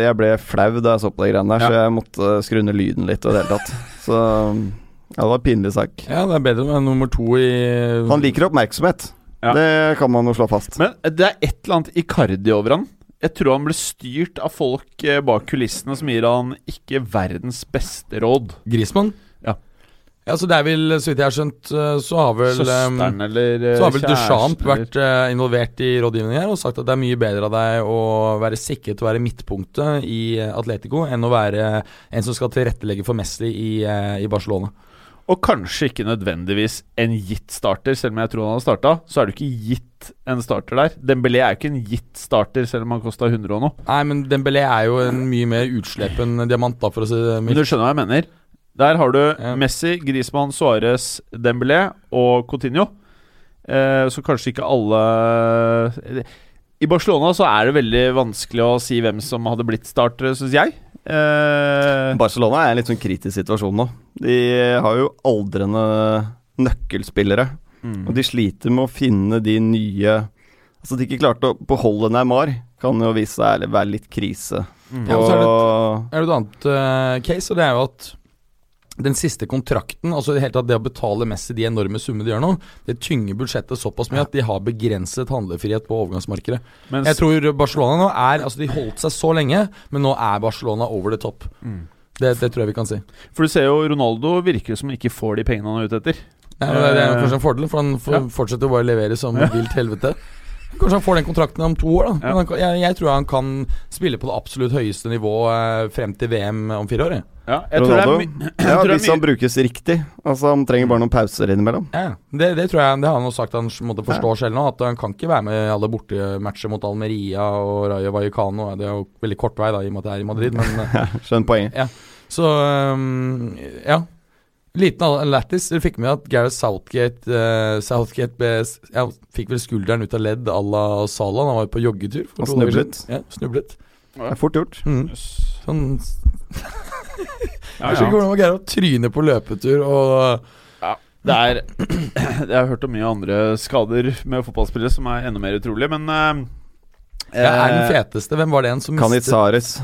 Jeg ble flau da jeg så på de greiene der, Ja. så jeg måtte skru ned lyden litt og i det hele tatt. Så ja, det var en pinlig sak. Ja, det er bedre med nummer to i Han liker oppmerksomhet. Ja. Det kan man jo slå fast. Men det er et eller annet Icardi over han. Jeg tror han ble styrt av folk eh, bak kulissene som gir han ikke verdens beste råd. Griezmann? Ja. Så det er vel, så vidt jeg har skjønt, øh, så har vel Søsteren eller eh, Så har vel Duchamp vært involvert i rådgivningen her og sagt at det er mye bedre av deg å være sikret å være midtpunktet i eh, Atletico enn å være en som skal tilrettelegge for Messi i, eh, i Barcelona. Og kanskje ikke nødvendigvis en gitt starter, selv om jeg tror han har starta. Så er du ikke gitt en starter der. Dembélé er jo ikke en gitt starter, selv om han kosta 100 og noe. Nei, men Dembélé er jo en mye mer utslepen diamant, da, for å si det Men du skjønner hva jeg mener? Der har du Ja. Messi, Griezmann, Suárez, Dembélé og Coutinho. Eh, så kanskje ikke alle I Barcelona så er det veldig vanskelig å si hvem som hadde blitt startere, syns jeg. Eh, Barcelona er en litt sånn kritisk situasjon nå. De har jo aldrende nøkkelspillere. mm. Og de sliter med å finne de nye Altså, de ikke klarte å beholde Neymar, kan jo vise seg å være litt krise. Mm. Ja, og så er det et, er det et annet uh, case, og det er jo at den siste kontrakten, altså i det hele tatt det å betale Messi de enorme summene de gjør nå, det tynger budsjettet såpass mye at de har begrenset handlefrihet på overgangsmarkedet. Mens, Jeg tror Barcelona nå er Altså, de holdt seg så lenge, men nå er Barcelona over the top. Mm. Det, det tror jeg vi kan si. For du ser jo Ronaldo virker som han ikke får de pengene han er ute etter. Ja, det, er Eh, kanskje en fordel, for han ja. fortsetter å bare levere som vilt helvete. Kanskje han får den kontrakten om to år, da. Ja. Men han, jeg, jeg tror han kan spille på det absolutt høyeste nivå eh, frem til VM om fire år. jeg. Ja, jeg tror det er my- Ja, hvis han brukes riktig. Altså, han trenger bare noen pauser innimellom. Ja, det, det tror jeg Det har han jo sagt han måtte forstå selv nå, at han kan ikke være med i alle bortematcher mot Almeria og Rayo Vallecano. Det er jo veldig kort vei, da, i og med at det er i Madrid, men Skjønner poenget. Så um, ja. Liten lættis. Dere fikk med at Gareth Southgate uh, Southgate ble, ja, fikk vel skulderen ut av ledd à la Salah. Han var jo på joggetur. dager snublet. Ja, snublet. Det er fort gjort. Mm. Sånn Ja, Jeg skjønner ikke hvordan man greier å tryne på løpetur og ja, Det er Jeg har hørt om mye andre skader med fotballspillere som er enda mer utrolig, men uh, ja, Er den eh, feteste? Hvem var det en som mistet Canizares.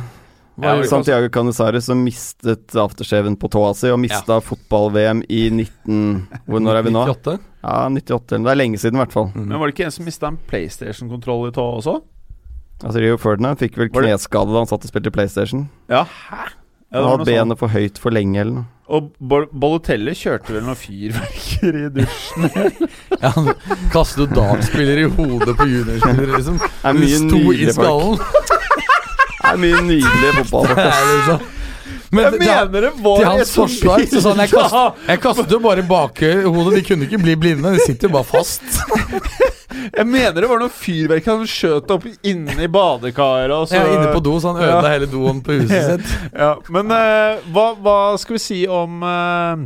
Ja, det kan- Santiago Canizares som mistet aftershaven på tåa si, og mista fotball-VM i 19... Hvor når er vi nå? 98? Ja, 98. Det er lenge siden, i hvert fall. Mm. Men var det ikke en som mista en PlayStation-kontroll i tåa også? Altså, Rio Ferdinand fikk vel kneskade da han satt og spilte PlayStation. Ja, hæ? Ja, han hadde sånt. benet for høyt for lenge, eller noe. Og Balotelli kjørte vel noen fyrverker i dusjen? Ja, han kastet jo dartspiller i hodet på juniorspillere, liksom. Det er mye nydelige folk. Det er mye nydelig fotball. Det er liksom. Men Jeg mener det var til hans forsvar så sånn, jeg, kast, jeg kastet jo bare bakhodet. De kunne ikke bli blinde, de sitter jo bare fast. Jeg mener det var noe fyrverk han skjøt opp inne i badekaret. og så- er inne på do, så han ødela Ja. hele doen på huset sitt. Ja, men uh, hva, hva skal vi si om uh,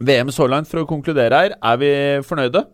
VM så langt, for å konkludere her? Er vi fornøyde?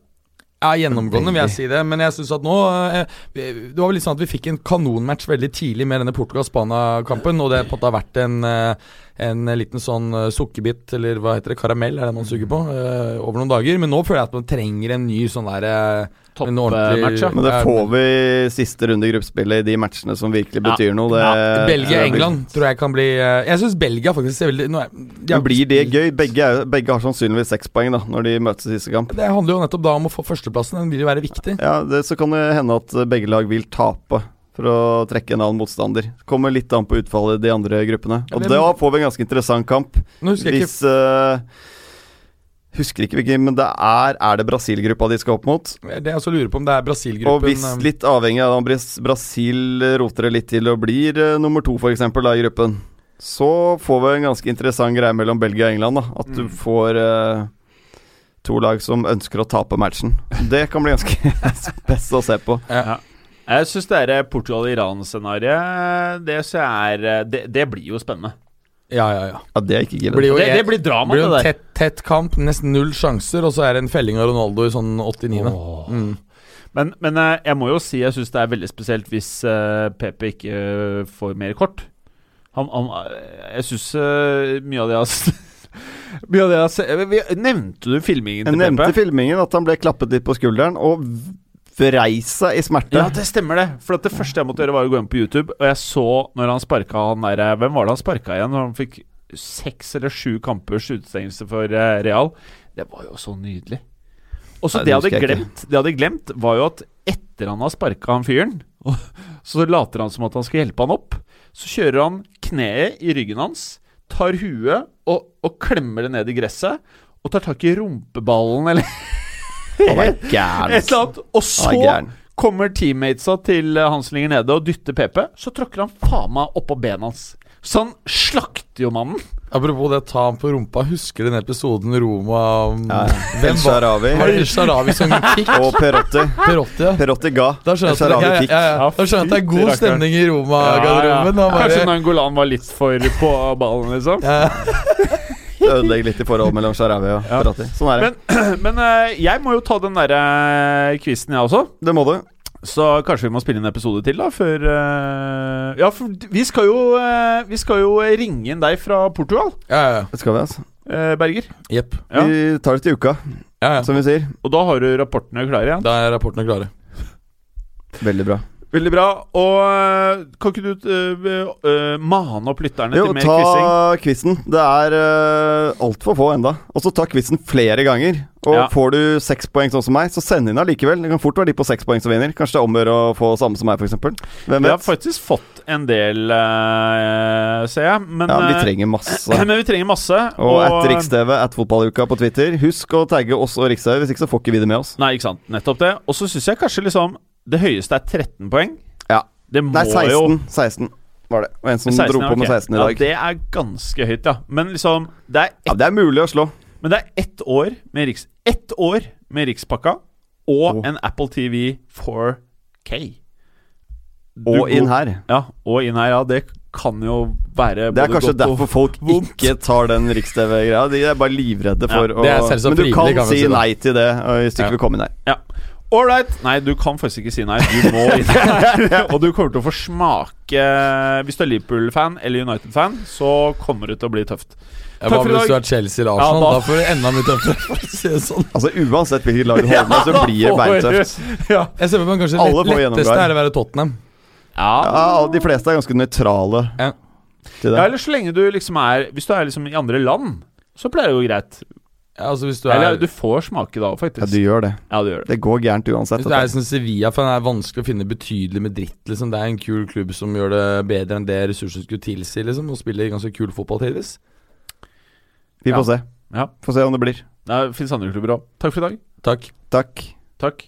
Ja, gjennomgående vil jeg si det, men jeg syns at nå eh, Det var vel litt sånn at vi fikk en kanonmatch veldig tidlig med denne Portugal-Spania-kampen, og det har vært en, eh, en liten sånn eh, sukkerbit, eller hva heter det, karamell, er det man suger på, over noen dager. Men nå føler jeg at man trenger en ny sånn der en ordentlig- Toppmatch, ja. Men det får vi siste runde i gruppespillet i de matchene som virkelig Ja. betyr noe. Det, det Belgia-England tror jeg kan bli eh, Jeg syns Belgia faktisk ser veldig nå er- de Men blir det gøy? Begge, begge har sannsynligvis seks poeng da når de møtes i siste kamp. Det handler jo nettopp da om å få førsteplassen. Den vil jo være viktig. Ja, det, Så kan det hende at begge lag vil tape for å trekke en annen motstander. Kommer litt an på utfallet i de andre gruppene. Ja, Og men- da får vi en ganske interessant kamp. Nå husker jeg ikke Hvis eh, Husker ikke hvilken, men det er Er det Brasil-gruppa de skal opp mot? Det jeg også lurer på om det er Brasil-gruppen Og hvis eh, litt avhengig av om Brasil roter det litt til og blir uh, nummer to, f.eks., i gruppen, så får vi en ganske interessant greie mellom Belgia og England. da At du Mm. får uh, to lag som ønsker å tape matchen. Det kan bli ganske spes å se på. Ja. Jeg syns det er Portugal-Iran-scenarioet Det, er, eh, det, det blir jo spennende. Ja, ja, ja. Ja, det er ikke blir jo Det, det blir drama, blir jo det en der. tett, tett kamp, nesten null sjanser, og så er det en felling av Ronaldo i sånn 89. Åh. Mm. Men, men eh, jeg må jo si jeg syns det er veldig spesielt hvis uh, Pepe ikke eh, får mer kort. Han, han eh, Jeg syns mye av det jeg har s- Mye av det jeg har vi- Nevnte du filmingen Jeg til nevnte Jeg Pepe? filmingen at han ble klappet litt på skulderen og seg i smerte. Ja, det stemmer det. For det første jeg måtte gjøre, var å gå inn på YouTube, og jeg så når han sparka han der Hvem var det han sparka igjen? Når han fikk seks eller sju kampers utestengelse for eh, Real. Det var jo så nydelig. Og så det jeg hadde glemt, det jeg hadde glemt, var jo at etter han har sparka han fyren, så later han som at han skal hjelpe han opp. Så kjører han kneet i ryggen hans, tar huet og, og klemmer det ned i gresset, og tar tak i rumpeballen eller Han er et eller annet. Og så er kommer teammatesa til Hanslinger han nede, og dytter PP. Så tråkker han faen meg oppå benet hans. Så han slakter jo mannen. Apropos det å ta ham på rumpa, husker du den episoden Roma Hvem Ja, ja. Hvem var det Sharawi som fikk og Perotti. Perotti? Ja. Perotti ga. Da skjønner jeg ja, ja, ja. Da skjønner jeg at det er god stemning i Roma-garderoben. da Kanskje bare- Nangolan var litt for på ballen, liksom. Ja. Ødelegger litt i forholdet mellom Sharawi og Ja. Perotti. Sånn er det. Men men, jeg må jo ta den derre uh, quizen, jeg også. Det må du. Så kanskje vi må spille en episode til, da, før uh, Ja, for vi skal jo uh, Vi skal jo ringe inn deg fra Portugal, Ja, ja, ja. Det skal vi, altså. Uh, Berger. Jepp. Ja. Vi tar det til uka, Ja, ja. som vi sier. Og da har du rapportene klare igjen. Da er rapportene klare. Veldig bra. Veldig bra. Og eh, kan ikke du uh, uh, mane opp lytterne Jo, til mer ta quizing? quizen. Det er uh, altfor få enda. Og så ta quizen flere ganger. Og Ja. får du seks poeng sånn som meg, så send inn allikevel. Det kan fort være de på seks poeng som vinner. Kanskje det omgjør å få samme som meg, f.eks. Hvem Vi har faktisk fått en del, uh, ser jeg. Men, Ja, vi eh, trenger masse. men vi trenger masse. Og at Riks-TV, at Fotballuka på Twitter. Husk å tagge oss og Riks-TV, hvis ikke så får ikke vi det med oss. Nei, ikke sant. Nettopp det. Og så syns jeg kanskje liksom det høyeste er 13 poeng. Ja. Det må Nei, 16. jo 16 var det. Og en som 16, dro på med 16 i dag. Ja, det er ganske høyt, ja. Men liksom Det er Ja, det er mulig å slå. men det er ett år med Riks Ett år med Rikspakka og Oh. en Apple TV 4K. Du Og inn her. Ja, og inn her, ja. Det kan jo være Det er kanskje derfor folk vondt. ikke tar den Riks-TV-greia. De er bare livredde for er å Men du kan si nei til det hvis du Ja. ikke vil komme inn her. Ja. All. Nei, du kan faktisk ikke si nei. Du må inn. og du kommer til å få smake Hvis du er Liverpool-fan eller United-fan, så kommer det til å bli tøft. Ja, Hva hvis du er Chelsea eller Ja, da- da får du enda mye tøffere. Sånn. Altså Uansett hvilket lag du holder med, så blir det beintøft. Ja. Jeg ser for meg kanskje Alle lett, letteste er å være Tottenham. Ja, De fleste er ganske nøytrale Ja. til det. ja, eller så lenge du liksom er Hvis du er liksom i andre land, så pleier det å gå greit. Ja, altså Hvis du Eller er, du får smake da, Ja, faktisk. du gjør det. Ja, du gjør det. Det går gærent uansett. hvis du er dette. som Sevilla-fan, er vanskelig å finne betydelig med dritt. liksom Det er en kul klubb som gjør det bedre enn det ressursene skulle tilsi, liksom og spiller ganske kul fotball tidvis. Vi får se. Ja. Får se om det blir. Det fins andre klubber òg. Takk for i dag. Takk. Takk. Takk.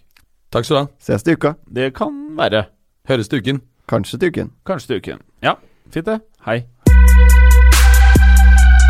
Takk skal du ha. Ses til uka. Det kan være. Høres til uken. Kanskje til uken. Kanskje til uken. Ja, fint det. Hei.